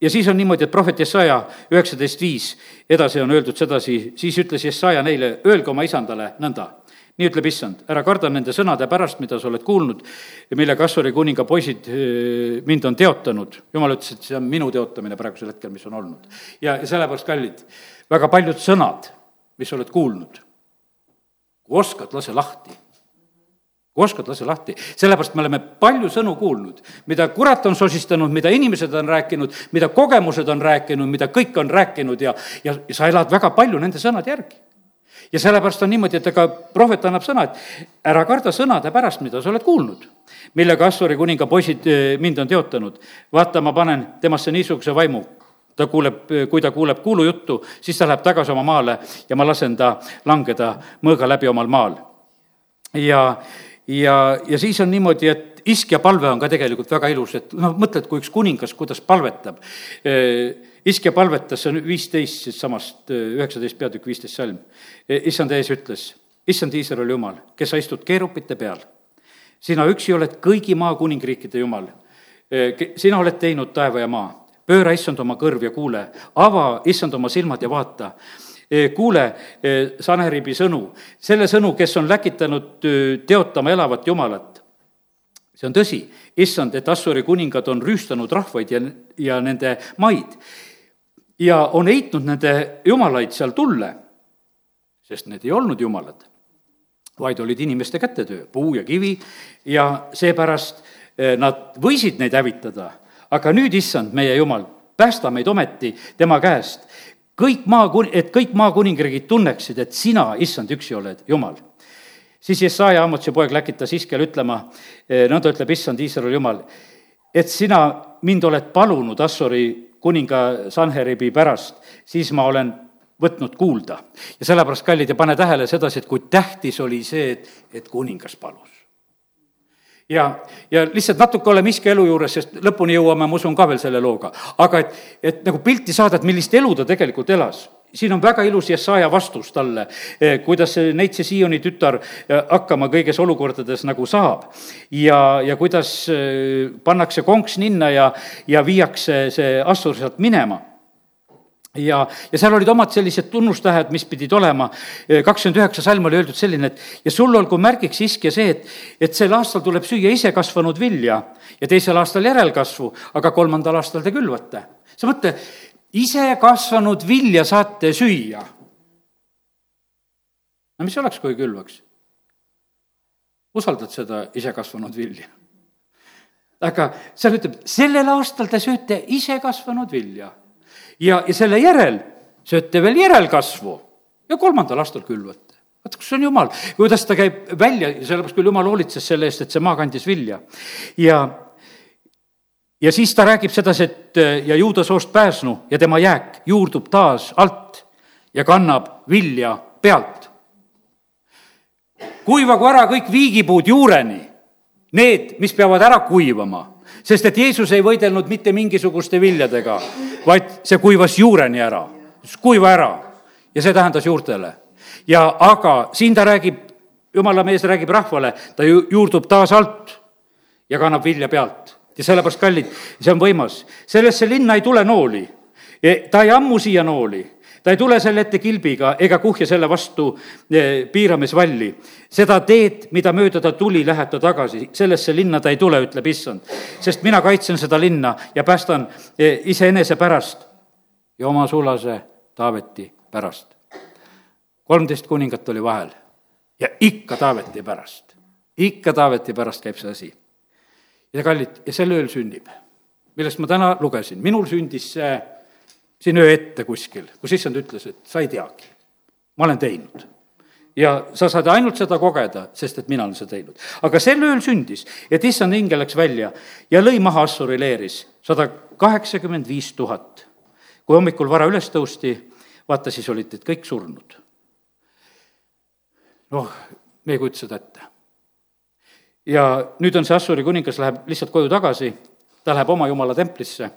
ja siis on niimoodi, et prohvet Jesaja üheksateist viis edasi on öeldud sedasi, siis ütles Jesaja neile, öelge oma isandale nõnda. nii ütleb issand, ära karda nende sõnade pärast, mida sa oled kuulnud ja mille Kassuri kuninga poisid mind on teotanud. jumal ütles, et see on minu teotamine praegusel hetkel, mis on olnud. ja, sellepärast, kallid, väga paljud sõnad, mis sa oled kuulnud, kui oskad, lase lahti oskad, lase lahti. sellepärast me oleme palju sõnu kuulnud, mida kurat on sosistanud, mida inimesed on rääkinud, mida kogemused on rääkinud, mida kõik on rääkinud ja, ja sa elad väga palju nende sõnade järgi. ja sellepärast on niimoodi, et ega prohvet annab sõna, et ära karda sõnade pärast, mida sa oled kuulnud, millega Assuri kuninga poisid eh, mind on teotanud. vaata, ma panen temasse niisuguse vaimu, ta kuuleb, kui ta kuuleb kuulujuttu, siis ta läheb tagasi oma maale ja ma lasen ta langeda mõõga läbi omal maal. ja, ja, ja siis on niimoodi, et iskja palve on ka tegelikult väga ilus, et noh, mõtled, kui üks kuningas, kuidas palvetab. iskja palvetas, see on viisteist siitsamast, üheksateist peatükk, viisteist salm. issand ees ütles, issand Iisraeli jumal, kes sa istud keerupite peal, sina üksi oled kõigi maa kuningriikide jumal. sina oled teinud taeva ja maa, pööra issand oma kõrv ja kuule, ava issand oma silmad ja vaata kuule Sanheribi sõnu, selle sõnu, kes on läkitanud teotama elavat Jumalat. see on tõsi, issand, et Assuri kuningad on rüüstanud rahvaid ja, ja nende maid ja on heitnud nende jumalaid seal tulle, sest need ei olnud jumalad, vaid olid inimeste kätetöö, puu ja kivi. Ja seepärast nad võisid neid hävitada, aga nüüd, issand, meie jumal, päästa meid ometi tema käest kõik maa, et kõik maakuningriigid tunneksid, et sina, issand, üksi oled Jumal. siis Jesaja Amotsi poeg läkitas Iskele ütlema, eh, nõnda ütleb issand, Iisraeli Jumal, et sina mind oled palunud Assuri kuninga Sanheribi pärast, siis ma olen võtnud kuulda. ja sellepärast, kallid, ja pane tähele sedasi, et kui tähtis oli see, et, et kuningas palus ja, ja lihtsalt natuke oleme iske elu juures, sest lõpuni jõuame, ma usun, ka veel selle looga. aga et, et nagu pilti saada, et millist elu ta tegelikult elas siin on väga ilus Jesaja vastus talle, eh, kuidas Neitsi Sioni tütar eh, hakkama kõiges olukordades nagu saab. ja, ja kuidas eh, pannakse konks ninna ja, ja viiakse see Assur sealt minema ja, ja seal olid omad sellised tunnustähed, mis pidid olema. kakskümmend üheksa salm oli öeldud selline, et ja sul olgu märgiks iskja see, et, et sel aastal tuleb süüa isekasvanud vilja ja teisel aastal järelkasvu, aga kolmandal aastal te külvate. sa mõtle, isekasvanud vilja saate süüa. no mis oleks, kui külvaks? usaldad seda isekasvanud vilja? aga seal ütleb, sellel aastal te sööte isekasvanud vilja ja, ja selle järel sööte veel järelkasvu ja kolmandal aastal külvate vaata, kus on jumal, kuidas ta käib välja, sellepärast küll jumal hoolitses selle eest, et see maa kandis vilja. ja, ja siis ta räägib sedasi, et ja juuda soost pääsnu ja tema jääk juurdub taas alt ja kannab vilja pealt. kuivagu ära kõik viigipuud juureni, need, mis peavad ära kuivama, sest et Jeesus ei võidelnud mitte mingisuguste viljadega, vaid see kuivas juureni ära, kuiva ära. Ja see tähendas juurtele. ja aga siin ta räägib, jumala mees räägib rahvale, ta ju juurdub taas alt ja kannab vilja pealt. Ja sellepärast, kallid, see on võimas. sellesse linna ei tule nooli, ta ei ammu siia nooli ta ei tule selle ette kilbiga ega kuhja selle vastu eh, piiramisvalli. seda teed, mida mööda ta tuli, läheb ta tagasi, sellesse linna ta ei tule, ütleb issand. sest mina kaitsen seda linna ja päästan eh, iseenese pärast ja oma sulase Taaveti pärast. kolmteist kuningat oli vahel ja ikka Taaveti pärast, ikka Taaveti pärast käib see asi. ja kallid, ja sel ööl sünnib, millest ma täna lugesin, minul sündis see siin öö ette kuskil, kus issand ütles, et sa ei teagi, ma olen teinud. ja sa saad ainult seda kogeda, sest et mina olen seda teinud. aga sel ööl sündis, et issand hingel läks välja ja lõi maha Assuri leeris sada kaheksakümmend viis tuhat. kui hommikul vara üles tõusti, vaata, siis olid need kõik surnud. noh, me ei kujuta seda ette. ja nüüd on see Assuri kuningas, läheb lihtsalt koju tagasi, ta läheb oma jumala templisse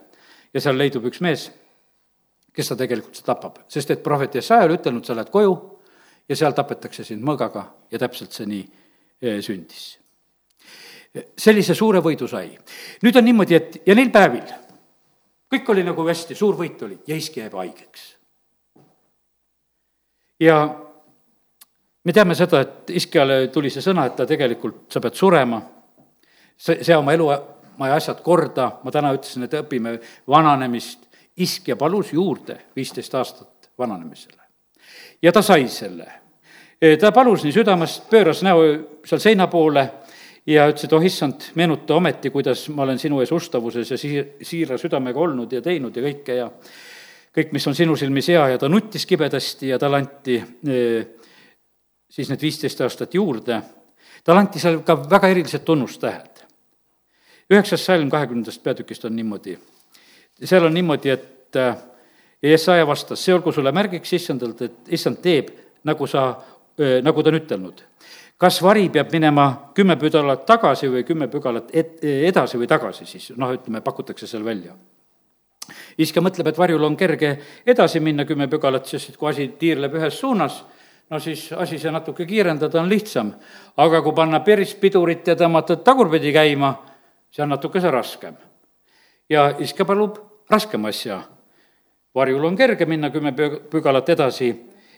ja seal leidub üks mees kes ta tegelikult tapab, sest et prohvet Jesaja oli ütelnud, sa lähed koju ja seal tapetakse sind mõõgaga ja täpselt see nii eh, sündis. sellise suure võidu sai. nüüd on niimoodi, et ja neil päevil kõik oli nagu hästi, suur võit oli ja iski jääb haigeks. ja me teame seda, et iskjale tuli see sõna, et ta tegelikult, sa pead surema, see, sea oma elumaja asjad korda, ma täna ütlesin, et õpime vananemist, iskja palus juurde viisteist aastat vananemisele. ja ta sai selle. E, ta palus nii südamest, pööras näo seal seina poole ja ütles, et oh issand, meenuta ometi, kuidas ma olen sinu ees ustavuses ja siir-, siira südamega olnud ja teinud ja kõike ja kõik, mis on sinu silmis hea ja ta nuttis kibedasti ja talle anti e, siis need viisteist aastat juurde. talle anti seal ka väga erilised tunnustähed. üheksas salm kahekümnendast peatükist on niimoodi seal on niimoodi, et äh, Jesaja vastas, see olgu sulle märgiks issandalt, et issand teeb, nagu sa, äh, nagu ta on ütelnud. kas vari peab minema kümme pügalat tagasi või kümme pügalat et-, edasi või tagasi siis, noh, ütleme, pakutakse seal välja. iske mõtleb, et varjul on kerge edasi minna kümme pügalat, sest et kui asi tiirleb ühes suunas, no siis asi see natuke kiirendada on lihtsam. aga kui panna päris pidurit ja tõmmata tagurpidi käima, see on natukese raskem. ja iske palub raskem asja. varjul on kerge minna kümme pügalat edasi,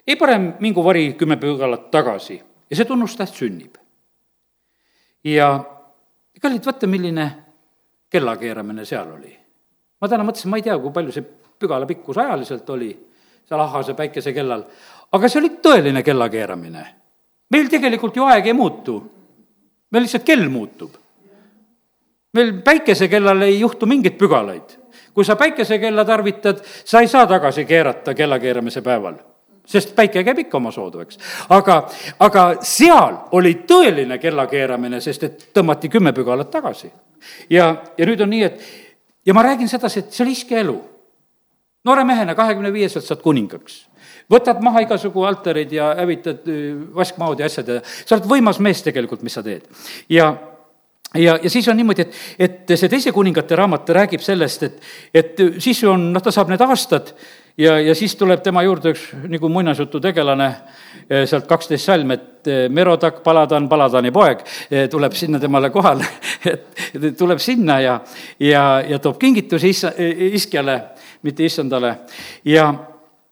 ei parem mingu vari kümme pügalat tagasi ja see tunnustäht sünnib. ja kallid, vaata, milline kellakeeramine seal oli. ma täna mõtlesin, ma ei tea, kui palju see pügala pikkus ajaliselt oli, seal ahase päikesekellal, aga see oli tõeline kellakeeramine. meil tegelikult ju aeg ei muutu, meil lihtsalt kell muutub. meil päikesekellal ei juhtu mingeid pügalaid kui sa päikesekella tarvitad, sa ei saa tagasi keerata kellakeeramise päeval sest päike käib ikka oma soodu, eks. aga, aga seal oli tõeline kellakeeramine, sest et tõmmati kümme pügalat tagasi. ja, ja nüüd on nii, et ja ma räägin sedasi, et see oli iske elu. noore mehena, kahekümne viieselt saad kuningaks võtad maha igasugu altarid ja hävitad äh, vaskmaod ja asjad ja sa oled võimas mees tegelikult, mis sa teed. ja ja, ja siis on niimoodi, et, et see Teise kuningate raamat räägib sellest, et, et siis on, noh, ta saab need aastad ja, ja siis tuleb tema juurde üks nagu muinasjutu tegelane, eh, sealt kaksteist salm, et eh, Merodak, Paladan, Paladani poeg, eh, tuleb sinna temale kohale, et tuleb sinna ja, ja, ja toob kingitusi issa, iskjale, mitte issandale. Ja,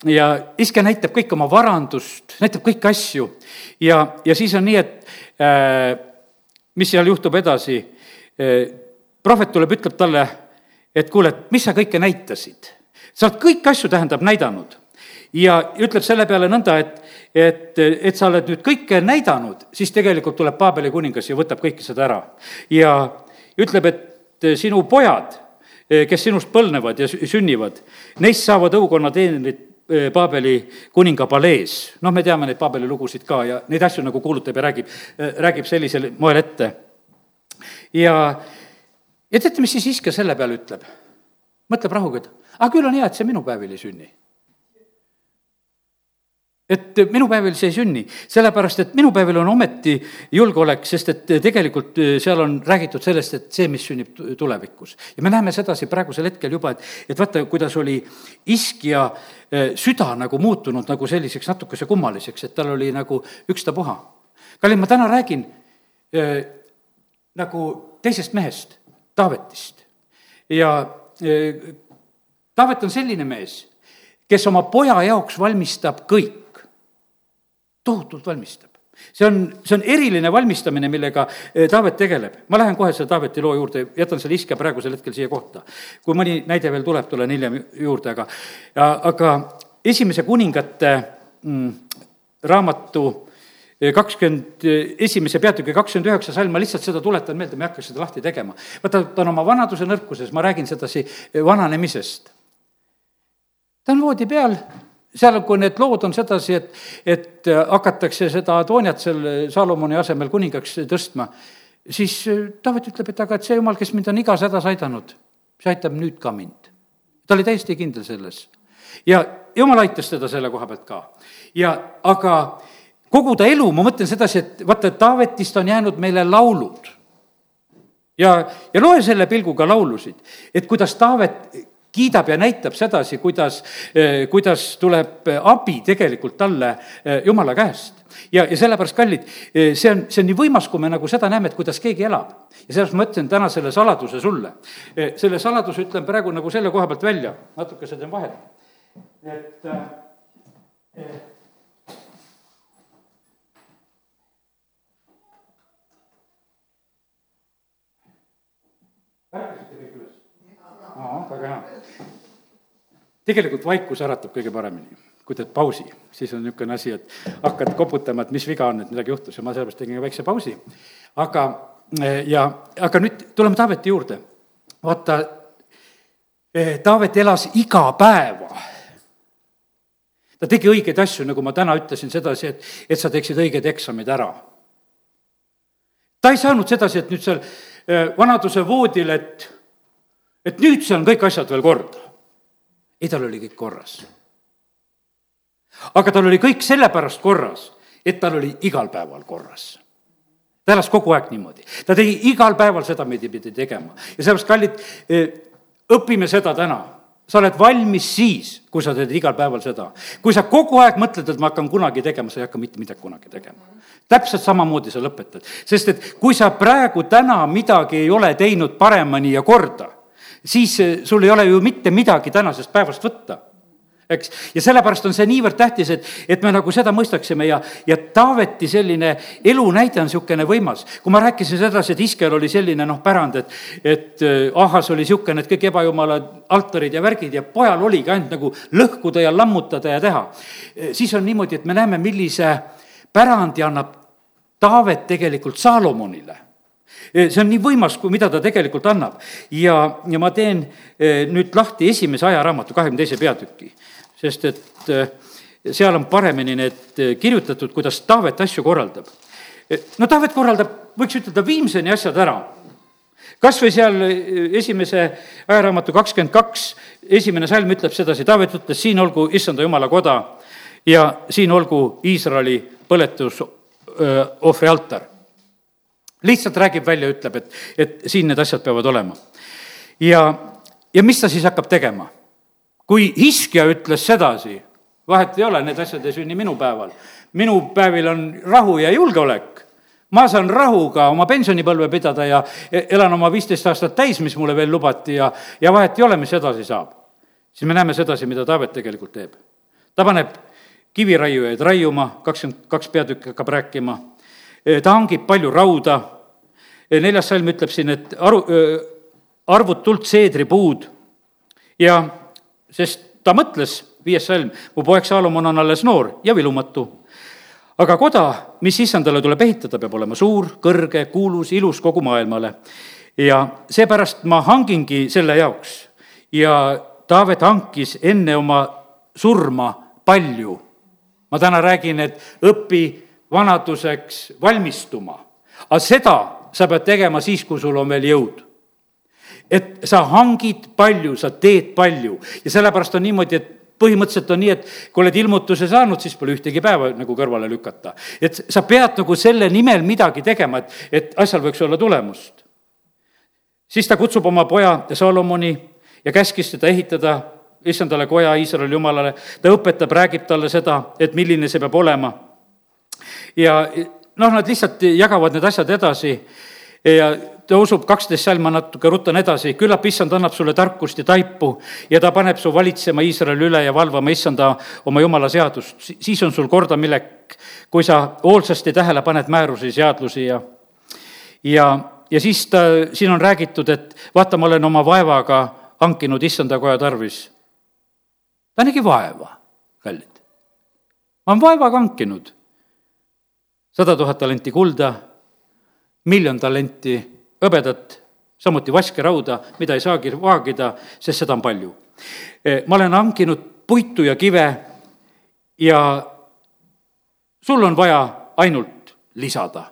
ja iske näitab kõik oma varandust, näitab kõiki asju. Ja, ja siis on nii, et äh, mis seal juhtub edasi? prohvet tuleb, ütleb talle, et kuule, et mis sa kõike näitasid? sa oled kõiki asju, tähendab, näidanud. ja ütleb selle peale nõnda, et, et, et sa oled nüüd kõike näidanud, siis tegelikult tuleb Paabeli kuningas ja võtab kõike seda ära. ja ütleb, et sinu pojad, kes sinust põlnevad ja sünnivad, neist saavad õukonna teenrid Paabeli kuninga palees. noh, me teame neid Paabeli lugusid ka ja neid asju nagu kuulutab ja räägib, räägib sellisel moel ette. ja ja teate, mis siis iske selle peale ütleb? mõtleb rahuga, et aga küll on hea, et see minu päevil ei sünni et minu päevil see ei sünni, sellepärast et minu päevil on ometi julgeolek, sest et tegelikult seal on räägitud sellest, et see, mis sünnib tulevikus. ja me näeme sedasi praegusel hetkel juba, et, et vaata, kuidas oli iskja eh, süda nagu muutunud nagu selliseks natukese kummaliseks, et tal oli nagu ükstapuha. kallid, ma täna räägin äh, nagu teisest mehest, Taavetist. ja äh, Taavet on selline mees, kes oma poja jaoks valmistab kõik tohutult valmistab. see on, see on eriline valmistamine, millega eh, Taavet tegeleb. ma lähen kohe selle Taaveti loo juurde, jätan selle iske praegusel hetkel siia kohta. kui mõni näide veel tuleb, tulen hiljem juurde, aga, aga esimese kuningate mm, raamatu eh, kakskümmend, esimese peatüki kakskümmend üheksa salm, ma lihtsalt seda tuletan meelde, ma ei hakka seda lahti tegema. vaata, ta on oma vanaduse nõrkuses, ma räägin sedasi eh, vananemisest. ta on voodi peal, seal, kui need lood on sedasi, et, et äh, hakatakse seda Adooniat selle Salomoni asemel kuningaks tõstma, siis äh, Taavet ütleb, et aga et see jumal, kes mind on igas hädas aidanud, see aitab nüüd ka mind. ta oli täiesti kindel selles. ja jumal aitas teda selle koha pealt ka. ja aga kogu ta elu, ma mõtlen sedasi, et vaata, Taavetist on jäänud meile laulud. ja, ja loe selle pilguga laulusid, et kuidas Taavet kiidab ja näitab sedasi, kuidas, eh, kuidas tuleb abi tegelikult talle eh, jumala käest. ja, ja sellepärast, kallid, eh, see on, see on nii võimas, kui me nagu seda näeme, et kuidas keegi elab. ja sellepärast ma ütlen täna selle saladuse sulle. selle saladuse ütlen praegu nagu selle koha pealt välja, natukese teen vahet. et, et ärkasite üles? väga hea. tegelikult vaikus äratab kõige paremini. kui teed pausi, siis on niisugune asi, et hakkad koputama, et mis viga on, et midagi juhtus ja ma sellepärast tegin väikse pausi. aga, ja, aga nüüd tuleme Taaveti juurde. vaata, eh, Taavet elas iga päeva ta tegi õigeid asju, nagu ma täna ütlesin sedasi, et, et sa teeksid õiged eksamid ära. ta ei saanud sedasi, et nüüd seal eh, vanaduse voodil, et et nüüd see on kõik asjad veel korda. ei, tal oli kõik korras. aga tal oli kõik sellepärast korras, et tal oli igal päeval korras ta elas kogu aeg niimoodi, ta tegi igal päeval seda, mida pidi tegema ja sellepärast, kallid, eh, õpime seda täna sa oled valmis siis, kui sa teed igal päeval seda. kui sa kogu aeg mõtled, et ma hakkan kunagi tegema, sa ei hakka mitte midagi kunagi tegema. täpselt samamoodi sa lõpetad, sest et kui sa praegu täna midagi ei ole teinud paremini ja korda siis eh, sul ei ole ju mitte midagi tänasest päevast võtta eks, ja sellepärast on see niivõrd tähtis, et, et me nagu seda mõistaksime ja, ja Taaveti selline elunäide on niisugune võimas. kui ma rääkisin sedasi, et Iskel oli selline noh, pärand, et, et eh, ahas oli niisugune, et kõik ebajumala altarid ja värgid ja pojal oligi ainult nagu lõhkuda ja lammutada ja teha. Eh, siis on niimoodi, et me näeme, millise pärandi annab Taavet tegelikult Saalomonile see on nii võimas, kui mida ta tegelikult annab. ja, ja ma teen nüüd lahti esimese ajaraamatu kahekümne teise peatüki, sest et seal on paremini need kirjutatud, kuidas Taavet asju korraldab. no Taavet korraldab, võiks ütelda, viimseni asjad ära kas või seal esimese ajaraamatu kakskümmend kaks, esimene salm ütleb sedasi, Taavet ütles, siin olgu issanda jumala koda ja siin olgu Iisraeli põletusohvri altar lihtsalt räägib välja, ütleb, et, et siin need asjad peavad olema. ja, ja mis ta siis hakkab tegema? kui Hiskja ütles sedasi, vahet ei ole, need asjad ei sünni minu päeval. minu päevil on rahu ja julgeolek. ma saan rahuga oma pensionipõlve pidada ja elan oma viisteist aastat täis, mis mulle veel lubati ja, ja vahet ei ole, mis edasi saab. siis me näeme sedasi, mida Taavet tegelikult teeb. ta paneb kiviraiujaid raiuma, kakskümmend kaks peatükki hakkab rääkima ta hangib palju rauda, neljas salm ütleb siin, et aru, arvutult seedripuud ja sest ta mõtles, viies salm, mu poeg Saalomon on alles noor ja vilumatu. aga koda, mis issandale tuleb ehitada, peab olema suur, kõrge, kuulus, ilus kogu maailmale. ja seepärast ma hangingi selle jaoks ja Taavet hankis enne oma surma palju. ma täna räägin, et õpi vanaduseks valmistuma. aga seda sa pead tegema siis, kui sul on veel jõud. et sa hangid palju, sa teed palju ja sellepärast on niimoodi, et põhimõtteliselt on nii, et kui oled ilmutuse saanud, siis pole ühtegi päeva nagu kõrvale lükata. et sa pead nagu selle nimel midagi tegema, et, et asjal võiks olla tulemust. siis ta kutsub oma poja Salomoni ja käskis teda ehitada issandale koja Iisraeli jumalale, ta õpetab, räägib talle seda, et milline see peab olema. Ja noh, nad lihtsalt jagavad need asjad edasi ja ta usub kaksteist salm, ma natuke rutan edasi, küllap issand annab sulle tarkust ja taipu ja ta paneb su valitsema Iisraeli üle ja valvama issanda oma jumala seadust. siis on sul kordamilek, kui sa hoolsasti tähele paned määrusi, seadlusi ja, ja, ja siis ta, siin on räägitud, et vaata, ma olen oma vaevaga hankinud issanda koja tarvis. ta nägi vaeva, kallid. ma olen vaevaga hankinud sada tuhat talenti kulda, miljon talenti hõbedat, samuti vaskerauda, mida ei saagi vaagida, sest seda on palju. Eh, ma olen hankinud puitu ja kive ja sul on vaja ainult lisada.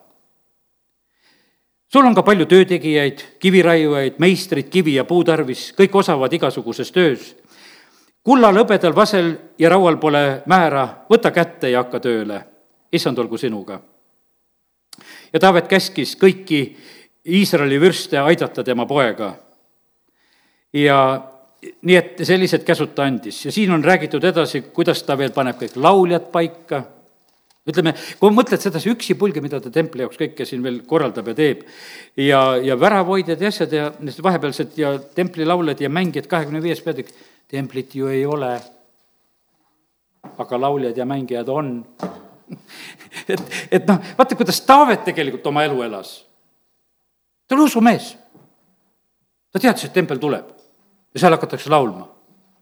sul on ka palju töötegijaid, kiviraiujaid, meistreid kivi ja puu tarvis, kõik osavad igasuguses töös. kullal, hõbedal, vasel ja raual pole määra, võta kätte ja hakka tööle. issand olgu sinuga. Ja Taavet käskis kõiki Iisraeli vürste aidata tema poega. ja nii et sellised käsud ta andis. Ja siin on räägitud edasi, kuidas ta veel paneb kõik lauljad paika, ütleme, kui mõtled sedasi üksipulgi, mida ta templi jaoks kõike siin veel korraldab ja teeb, ja, ja väravhoidjad ja asjad ja need vahepealsed ja templilauljad ja mängijad, kahekümne viies peatükk, templit ju ei ole, aga lauljad ja mängijad on et, et noh, vaata, kuidas Taavet tegelikult oma elu elas ta oli usumees. ta teadis, et tempel tuleb ja seal hakatakse laulma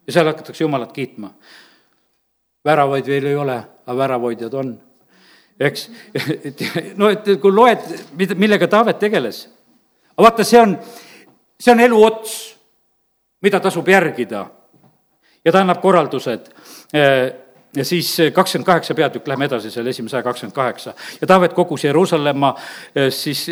ja seal hakatakse Jumalat kiitma. väravaid veel ei ole, aga väravaidjad on. eks, et no et kui loed, millega Taavet tegeles, aga vaata, see on, see on elu ots, mida tasub järgida. ja ta annab korraldused ja siis kakskümmend kaheksa peatükk, lähme edasi selle esimese saja kakskümmend kaheksa. ja Taavet kogus Jeruusalemma, eh, siis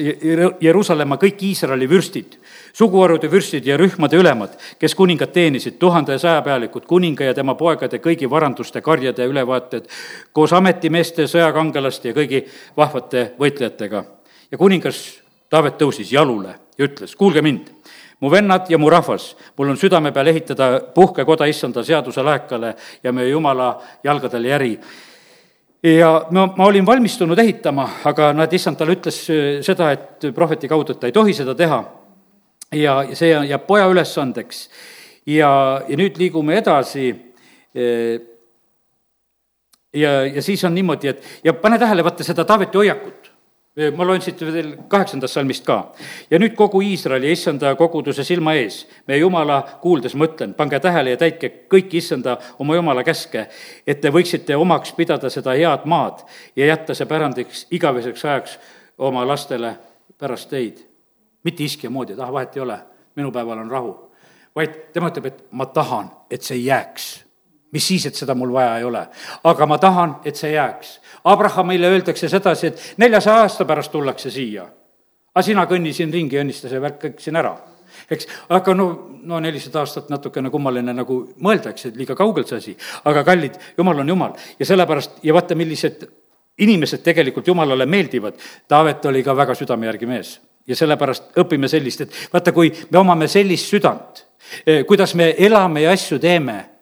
Jeruusalemma kõik Iisraeli vürstid, suguharude vürstid ja rühmade ülemad, kes kuningat teenisid, tuhande ja sajapealikud, kuninga ja tema poegade kõigi varanduste, karjade ja ülevaated, koos ametimeeste, sõjakangelaste ja kõigi vahvate võitlejatega. ja kuningas Taavet tõusis jalule ja ütles, kuulge mind mu vennad ja mu rahvas, mul on südame peal ehitada puhkekoda issanda seaduse laekale ja meie jumala jalgadel järi. ja ma, ma olin valmistunud ehitama, aga näed, issand talle ütles äh, seda, et prohveti kaudu, et ta ei tohi seda teha. ja, ja see jääb poja ülesandeks. ja, ja nüüd liigume edasi äh, ja, ja siis on niimoodi, et ja pane tähele, vaata seda Taaveti hoiakut ma loen siit veel kaheksandast salmist ka. ja nüüd kogu Iisraeli issanda koguduse silma ees, meie jumala kuuldes mõtlen, pange tähele ja täitke kõiki issanda oma jumala käske, et te võiksite omaks pidada seda head maad ja jätta see pärandiks igaveseks ajaks oma lastele pärast teid. mitte iskja moodi, et ah, vahet ei ole, minu päeval on rahu. vaid tema ütleb, et ma tahan, et see jääks. Mis siis, et seda mul vaja ei ole, aga ma tahan, et see jääks. Abrahamile öeldakse sedasi, et neljasaja aasta pärast tullakse siia. aga sina kõnni siin ringi õnnista see värk kõik siin ära. Eks, aga no, no nelisada aastat natukene kummaline nagu mõelda, eks, et liiga kaugelt see asi, aga kallid, jumal on jumal. Ja sellepärast ja vaata, millised inimesed tegelikult jumalale meeldivad. Taavet oli ka väga südame järgi mees. Ja sellepärast õpime sellist, et vaata, kui me omame sellist südant, eh, kuidas me elame ja asju teeme,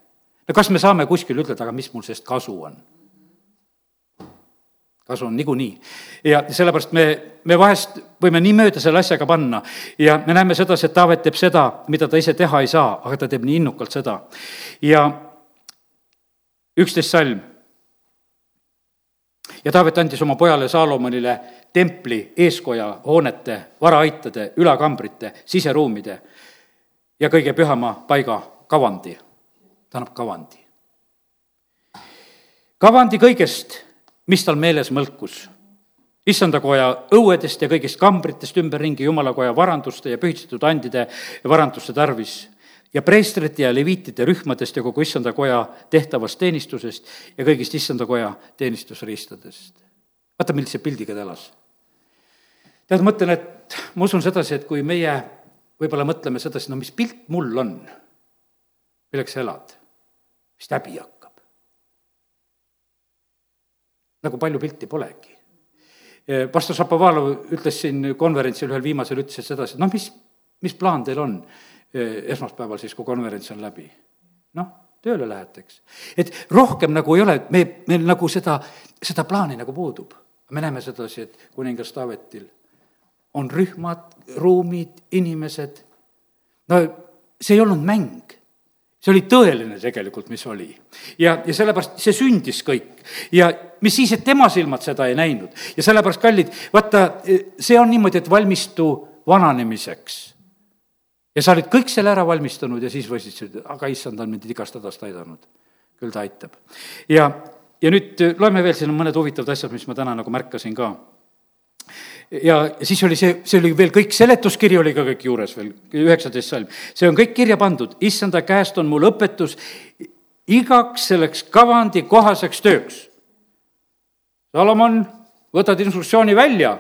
no kas me saame kuskil ütelda, aga mis mul sellest kasu on kasu on niikuinii. ja sellepärast me, me vahest võime nii mööda selle asjaga panna ja me näeme sedasi, et Taavet teeb seda, mida ta ise teha ei saa, aga ta teeb nii innukalt seda. ja üksteist salm. ja Taavet andis oma pojale Saalomonile templi eeskoja hoonete, varaaitade, ülakambrite, siseruumide ja kõige pühama paiga kavandi. Ta annab kavandi. kavandi kõigest mis tal meeles mõlkus. issandakoja õuedest ja kõigist kambritest ümberringi jumalakoja varanduste ja pühitsetud andide varanduste tarvis ja preestrite ja leviitide rühmadest ja kogu issandakoja tehtavast teenistusest ja kõigist issandakoja teenistusriistadest. vaata, millise pildiga ta elas. tead, ma mõtlen, et ma usun sedasi, et kui meie võib-olla mõtleme sedasi, no mis pilt mul on, milleks sa elad, vist häbi hakkab. nagu palju pilti polegi. pastor Šapovalov ütles siin konverentsil ühel viimasel, ütles sedasi, et noh, mis, mis plaan teil on esmaspäeval siis, kui konverents on läbi? noh, tööle lähete, eks. et rohkem nagu ei ole, me, meil nagu seda, seda plaani nagu puudub. me näeme sedasi, et kuningas Taavetil on rühmad, ruumid, inimesed. no see ei olnud mäng see oli tõeline tegelikult, mis oli. ja, ja sellepärast see sündis kõik. ja mis siis, et tema silmad seda ei näinud. ja sellepärast, kallid, vaata, see on niimoodi, et valmistu vananemiseks. ja sa olid kõik selle ära valmistanud ja siis võisid, aga issand on mind igast hädast aidanud. küll ta aitab. ja, ja nüüd loeme veel, siin on mõned huvitavad asjad, mis ma täna nagu märkasin ka ja siis oli see, see oli veel kõik, seletuskiri oli ka kõik juures veel, üheksateist salm. see on kõik kirja pandud, issanda käest on mul õpetus igaks selleks kavandi kohaseks tööks. Salomon, võtad instruktsiooni välja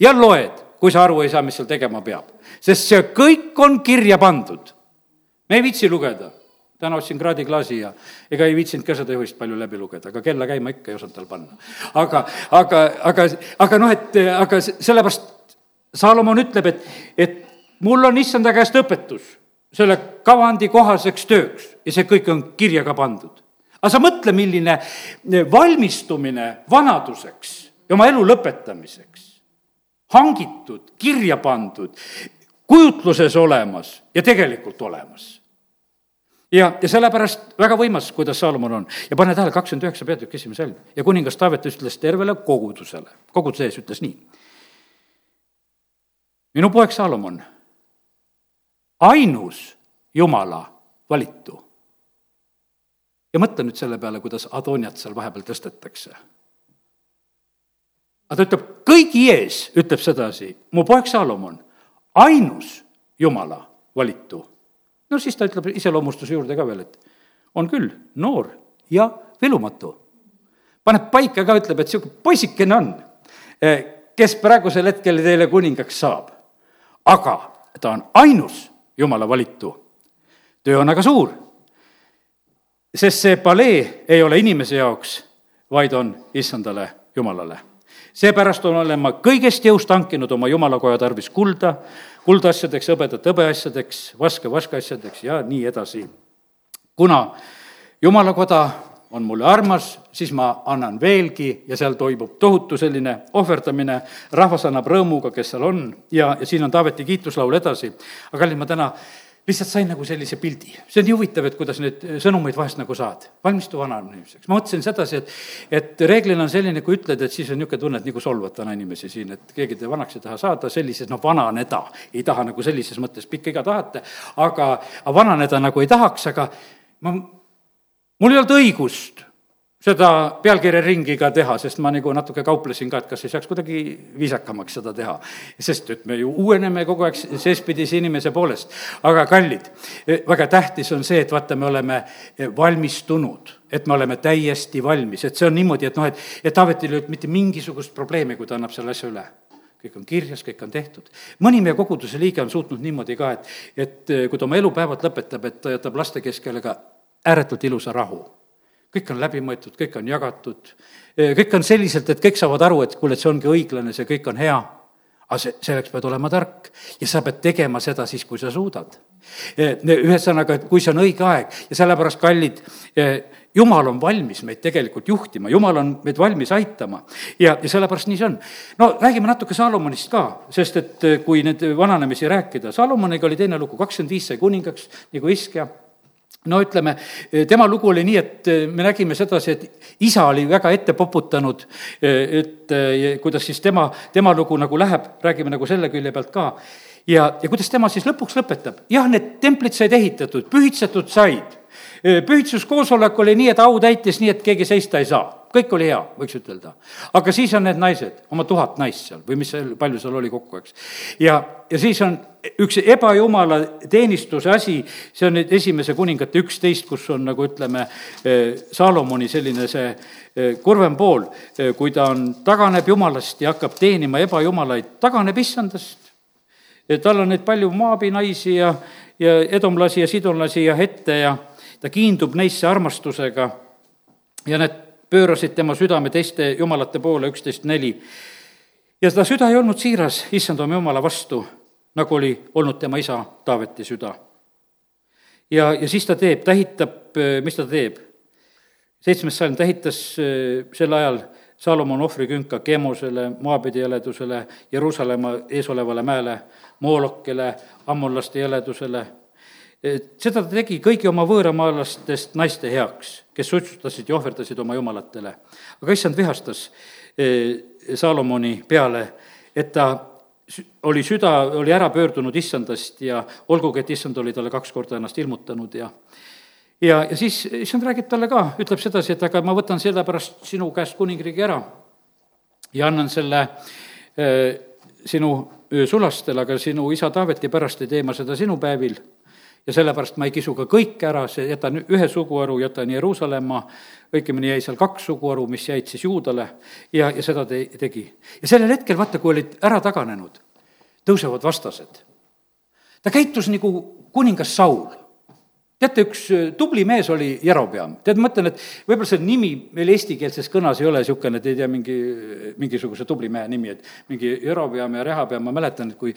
ja loed, kui sa aru ei saa, mis seal tegema peab. sest see kõik on kirja pandud. me ei viitsi lugeda täna ostsin kraadiklaasi ja ega ei viitsinud ka seda juhist palju läbi lugeda, aga kella käima ikka ei osanud tal panna. aga, aga, aga, aga noh, et aga sellepärast Saalomon ütleb, et, et mul on issanda käest õpetus selle kavandi kohaseks tööks ja see kõik on kirja ka pandud. aga sa mõtle, milline valmistumine vanaduseks ja oma elu lõpetamiseks, hangitud, kirja pandud, kujutluses olemas ja tegelikult olemas ja, ja sellepärast väga võimas, kuidas Saalomon on. ja pane tähele, kakskümmend üheksa peatükk, esimene salm. ja kuningas Taavet ütles tervele kogudusele, koguduse ees ütles nii. minu poeg Saalomon, ainus Jumala valitu. ja mõtle nüüd selle peale, kuidas Adoniat seal vahepeal tõstetakse. aga ta ütleb kõigi ees, ütleb sedasi, mu poeg Saalomon, ainus Jumala valitu no siis ta ütleb iseloomustuse juurde ka veel, et on küll noor ja vilumatu. paneb paika ka, ütleb, et niisugune poisikene on, eh, kes praegusel hetkel teile kuningaks saab. aga ta on ainus jumala valitu. töö on aga suur, sest see palee ei ole inimese jaoks, vaid on issandale jumalale seepärast olen ma kõigest jõust hankinud oma jumalakoja tarvis kulda, kuldasjadeks, hõbedat hõbeasjadeks, vaske vaskasjadeks ja nii edasi. kuna jumalakoda on mulle armas, siis ma annan veelgi ja seal toimub tohutu selline ohverdamine, rahvas annab rõõmuga, kes seal on ja, ja siin on Taaveti kiituslaul edasi. aga kallid, ma täna lihtsalt sain nagu sellise pildi. see on nii huvitav, et kuidas neid sõnumeid vahest nagu saad. valmistu vananemiseks. ma mõtlesin sedasi, et, et reeglina on selline, kui ütled, et siis on niisugune tunne, et nagu solvad vanainimesi siin, et keegi te vanaks ei taha saada, sellises, noh, vananeda ei taha nagu sellises mõttes, pikka iga tahate, aga, aga vananeda nagu ei tahaks, aga ma, mul ei olnud õigust seda pealkirja ringi ka teha, sest ma nagu natuke kauplesin ka, et kas ei saaks kuidagi viisakamaks seda teha. sest et me ju uueneme kogu aeg seespidise inimese poolest. aga kallid, väga tähtis on see, et vaata, me oleme valmistunud, et me oleme täiesti valmis, et see on niimoodi, et noh, et, et Taavetil ei olnud mitte mingisugust probleemi, kui ta annab selle asja üle kõik on kirjas, kõik on tehtud. mõni meie koguduse liige on suutnud niimoodi ka, et, et kui ta oma elupäevad lõpetab, et ta jätab laste keskele ka ääretult ilusa rahu kõik on läbi mõeldud, kõik on jagatud, kõik on selliselt, et kõik saavad aru, et kuule, et see ongi õiglane, see kõik on hea. aga see, selleks pead olema tark ja sa pead tegema seda siis, kui sa suudad. ühesõnaga, et kui see on õige aeg ja sellepärast, kallid, jumal on valmis meid tegelikult juhtima, jumal on meid valmis aitama ja, ja sellepärast nii see on. no räägime natuke Saalomonist ka, sest et kui nüüd vananemisi rääkida, Saalomoniga oli teine lugu, kakskümmend viis sai kuningaks nagu Iskja no ütleme, tema lugu oli nii, et eh, me nägime sedasi, et isa oli väga ette poputanud, eh, et eh, kuidas siis tema, tema lugu nagu läheb, räägime nagu selle külje pealt ka. ja, ja kuidas tema siis lõpuks lõpetab, jah, need templid said ehitatud, pühitsetud said, pühitsuskoosolek oli nii, et au täitis nii, et keegi seista ei saa kõik oli hea, võiks ütelda. aga siis on need naised, oma tuhat naist seal või mis seal, palju seal oli kokku, eks. ja, ja siis on üks ebajumala teenistuse asi, see on nüüd esimese kuningate üksteist, kus on nagu ütleme, Saalomoni selline see kurvem pool, kui ta on, taganeb jumalast ja hakkab teenima ebajumalaid, taganeb issandast tal on neid palju Maabi naisi ja, ja edomlasi ja sidonlasi ja hette ja ta kiindub neisse armastusega ja need pöörasid tema südame teiste jumalate poole, üksteist neli. ja seda süda ei olnud siiras issand oma jumala vastu, nagu oli olnud tema isa Taaveti süda. ja, ja siis ta teeb, ta ehitab, mis ta teeb? seitsmes salm, ta ehitas äh, sel ajal Salomon ohvrikünka Kemosele, Moabidi jäledusele, Jeruusalemma eesolevale mäele, Moolokile, ammonlaste jäledusele. Seda ta tegi kõigi oma võõramaalastest naiste heaks, kes sutsustasid ja ohverdasid oma jumalatele. aga issand vihastas äh, Salomoni peale, et ta oli süda, oli ära pöördunud issandast ja olgugi, et issand oli talle kaks korda ennast ilmutanud ja ja, ja siis issand räägib talle ka, ütleb sedasi, et aga ma võtan sellepärast sinu käest kuningriigi ära ja annan selle äh, sinu sulastele, aga sinu isa Taaveti pärast ei tee ma seda sinu päevil ja sellepärast ma ei kisu ka kõike ära, see, jätan ühe suguharu, jätan Jeruusalemma, õigemini jäi seal kaks suguharu, mis jäid siis juudale ja, ja seda te, tegi. ja sellel hetkel, vaata, kui olid ära taganenud, tõusevad vastased. ta käitus nagu kuningas Saul teate, üks äh, tubli mees oli Jerobeam. tead, ma mõtlen, et võib-olla see nimi meil eestikeelses kõnas ei ole niisugune, et ei tea, mingi, mingisuguse tubli mehe nimi, et mingi Jerobeam ja Rehabeam, ma mäletan, et kui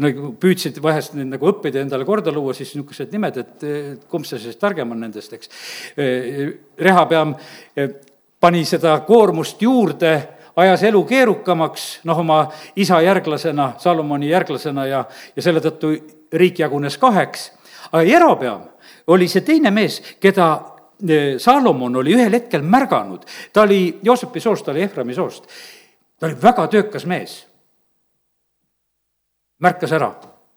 nagu püüdsid vahest neid nagu õppida ja endale korda luua, siis niisugused nimed, et kumb see siis targem on nendest, eks. Äh, Rehabeam äh, pani seda koormust juurde ajas elu keerukamaks, noh, oma isa järglasena, Salomoni järglasena ja, ja selle tõttu riik jagunes kaheks, aga Jerobeam oli see teine mees, keda eh, Salomon oli ühel hetkel märganud. ta oli Joosepi soost, ta oli Eframi soost. ta oli väga töökas mees. märkas ära,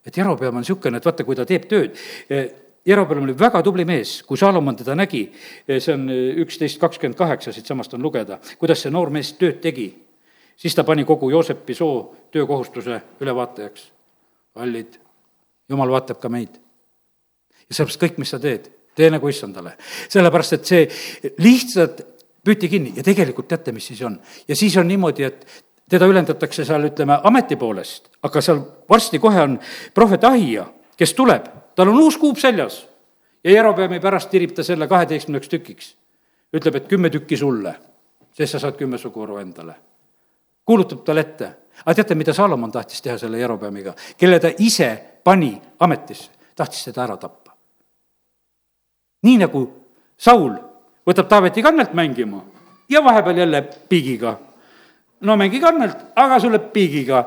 et Jerobeam on niisugune, et vaata, kui ta teeb tööd, eh, Jerobeam oli väga tubli mees, kui Salomon teda nägi, eh, see on üksteist kakskümmend kaheksa, siitsamast on lugeda, kuidas see noor mees tööd tegi. siis ta pani kogu Joosepi soo töökohustuse ülevaatajaks. kallid, jumal vaatab ka meid ja sellepärast kõik, mis sa teed, tee nagu issandale. sellepärast, et see lihtsalt püüti kinni ja tegelikult teate, mis siis on? ja siis on niimoodi, et teda ülendatakse seal, ütleme, ameti poolest, aga seal varsti kohe on prohvet Ahia, kes tuleb, tal on uus kuup seljas ja Jerobeami pärast tirib ta selle kaheteistkümneks tükiks. ütleb, et kümme tükki sulle, sest sa saad kümme suguru endale. kuulutab talle ette. aga teate, mida Salomon tahtis teha selle Jerobeamiga, kelle ta ise pani ametisse? tahtis teda ära tappa nii nagu Saul võtab Taaveti kannelt mängima ja vahepeal jälle piigiga. no mängi kannelt, aga sul läheb piigiga.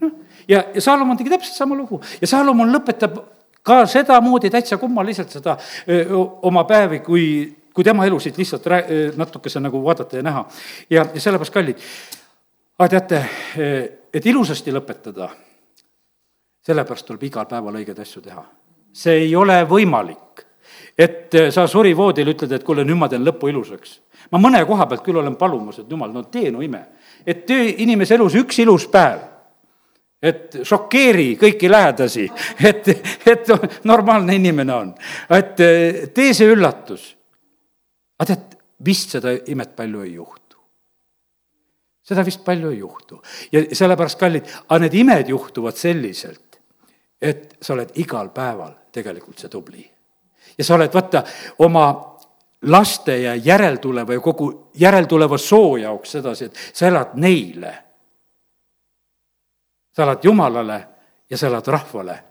noh, ja, ja Salomon tegi täpselt sama lugu ja Salomon lõpetab ka sedamoodi täitsa kummaliselt seda öö, oma päevi, kui, kui tema elusid lihtsalt rää-, natukese nagu vaadata ja näha. ja, ja sellepärast, kallid, aga teate, et ilusasti lõpetada, sellepärast tuleb igal päeval õigeid asju teha. see ei ole võimalik et eh, sa surivoodil ütled, et kuule, nüüd ma teen lõpu ilusaks. ma mõne koha pealt küll olen palumas, et jumal, no tee no ime. et tee inimese elus üks ilus päev. et šokeeri kõiki lähedasi, et, et normaalne inimene on. et eh, tee see üllatus. aga tead, vist seda imet palju ei juhtu seda vist palju ei juhtu. ja sellepärast, kallid, aga need imed juhtuvad selliselt, et sa oled igal päeval tegelikult see tubli ja sa oled, vaata, oma laste ja järeltuleva ja kogu järeltuleva soo jaoks sedasi, et sa elad neile. sa elad Jumalale ja sa elad rahvale.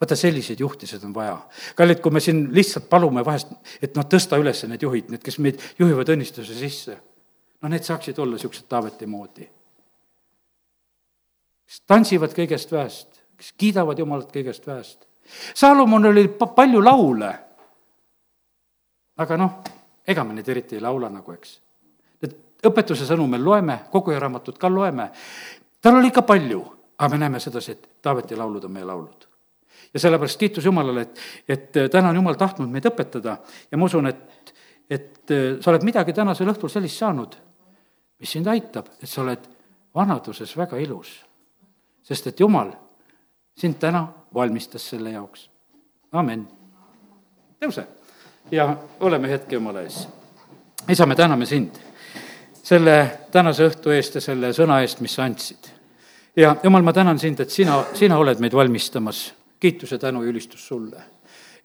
vaata, selliseid juhtisid on vaja. kallid, kui me siin lihtsalt palume vahest, et noh, tõsta üles need juhid, need, kes meid juhivad õnnistuse sisse, no need saaksid olla niisugused Taaveti moodi. kes tantsivad kõigest väest, kes kiidavad Jumalat kõigest väest Saalomon oli palju laule, aga noh, ega me neid eriti ei laula nagu, eks. et õpetuse sõnu me loeme, koguja raamatut ka loeme, tal oli ikka palju, aga me näeme sedasi, et Taaveti laulud on meie laulud. ja sellepärast kiitus Jumalale, et, et täna on Jumal tahtnud meid õpetada ja ma usun, et, et sa oled midagi tänasel õhtul sellist saanud, mis sind aitab, et sa oled vanaduses väga ilus. sest et Jumal sind täna valmistas selle jaoks. amin. tõuse ja oleme hetke Jumala ees. isa, me täname sind selle tänase õhtu eest ja selle sõna eest, mis sa andsid. ja jumal, ma tänan sind, et sina, sina oled meid valmistamas. kiitus ja tänu ja ülistus sulle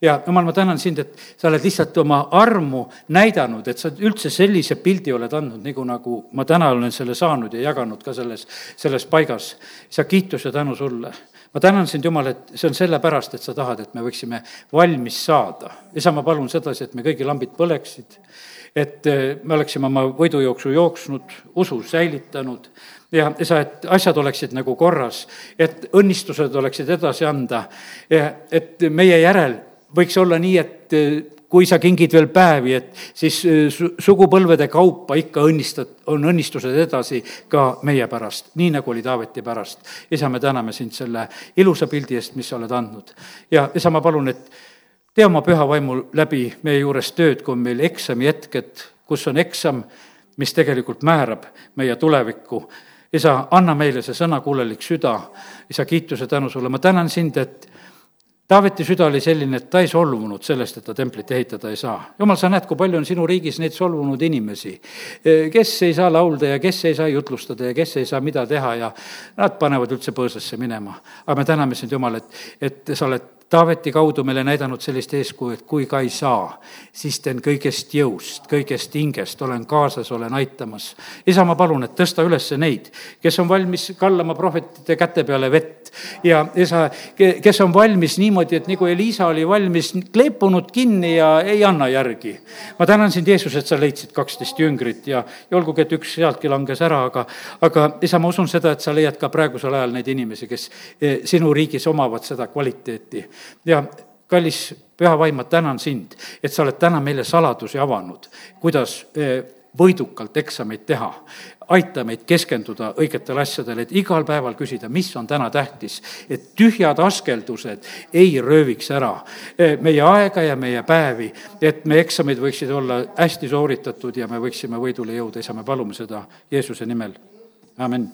ja jumal, ma tänan sind, et sa oled lihtsalt oma armu näidanud, et sa üldse sellise pildi oled andnud, nagu, nagu ma täna olen selle saanud ja jaganud ka selles, selles paigas. sa kiitus ja tänu sulle. Ma tänan sind, Jumal, et see on sellepärast, et sa tahad, et me võiksime valmis saada. isa, ma palun sedasi, et me kõigi lambid põleksid, et eh, me oleksime oma võidujooksu jooksnud, usu säilitanud ja isa, et asjad oleksid nagu korras, et õnnistused oleksid edasi anda, et meie järel võiks olla nii, et eh, kui sa kingid veel päevi, et siis eh, sugupõlvede kaupa ikka õnnistad, on õnnistused edasi ka meie pärast, nii nagu oli Taaveti pärast. isa, me täname sind selle ilusa pildi eest, mis sa oled andnud. ja isa, ma palun, et tee oma püha vaimu läbi meie juures tööd, kui on meil eksami hetked, kus on eksam, mis tegelikult määrab meie tulevikku. isa, anna meile see sõnakuulelik süda, isa, kiituse tänu sulle, ma tänan sind, et Taaveti süda oli selline, et ta ei solvunud sellest, et ta templit ehitada ei saa. jumal, sa näed, kui palju on sinu riigis neid solvunud inimesi, kes ei saa laulda ja kes ei saa jutlustada ja kes ei saa mida teha ja nad panevad üldse põõsasse minema. aga me täname sind, Jumal, et, et sa oled Taaveti kaudu meile näidanud sellist eeskuju, et kui ka ei saa, siis teen kõigest jõust, kõigest hingest, olen kaasas, olen aitamas. isa, ma palun, et tõsta üles neid, kes on valmis kallama prohvetite käte peale vett ja isa, kes on valmis niimoodi, et nagu Elisa oli valmis kleepunud kinni ja ei anna järgi. ma tänan sind, Jeesus, et sa leidsid kaksteist jüngrit ja, ja olgugi, et üks sealtki langes ära, aga, aga isa, ma usun seda, et sa leiad ka praegusel ajal neid inimesi, kes eh, sinu riigis omavad seda kvaliteeti ja kallis püha vaim, ma tänan sind, et sa oled täna meile saladusi avanud, kuidas eh, võidukalt eksameid teha. Aita meid keskenduda õigetele asjadele, et igal päeval küsida, mis on täna tähtis, et tühjad askeldused ei rööviks ära eh, meie aega ja meie päevi, et meie eksamid võiksid olla hästi sooritatud ja me võiksime võidule jõuda, isa, me palume seda Jeesuse nimel, amin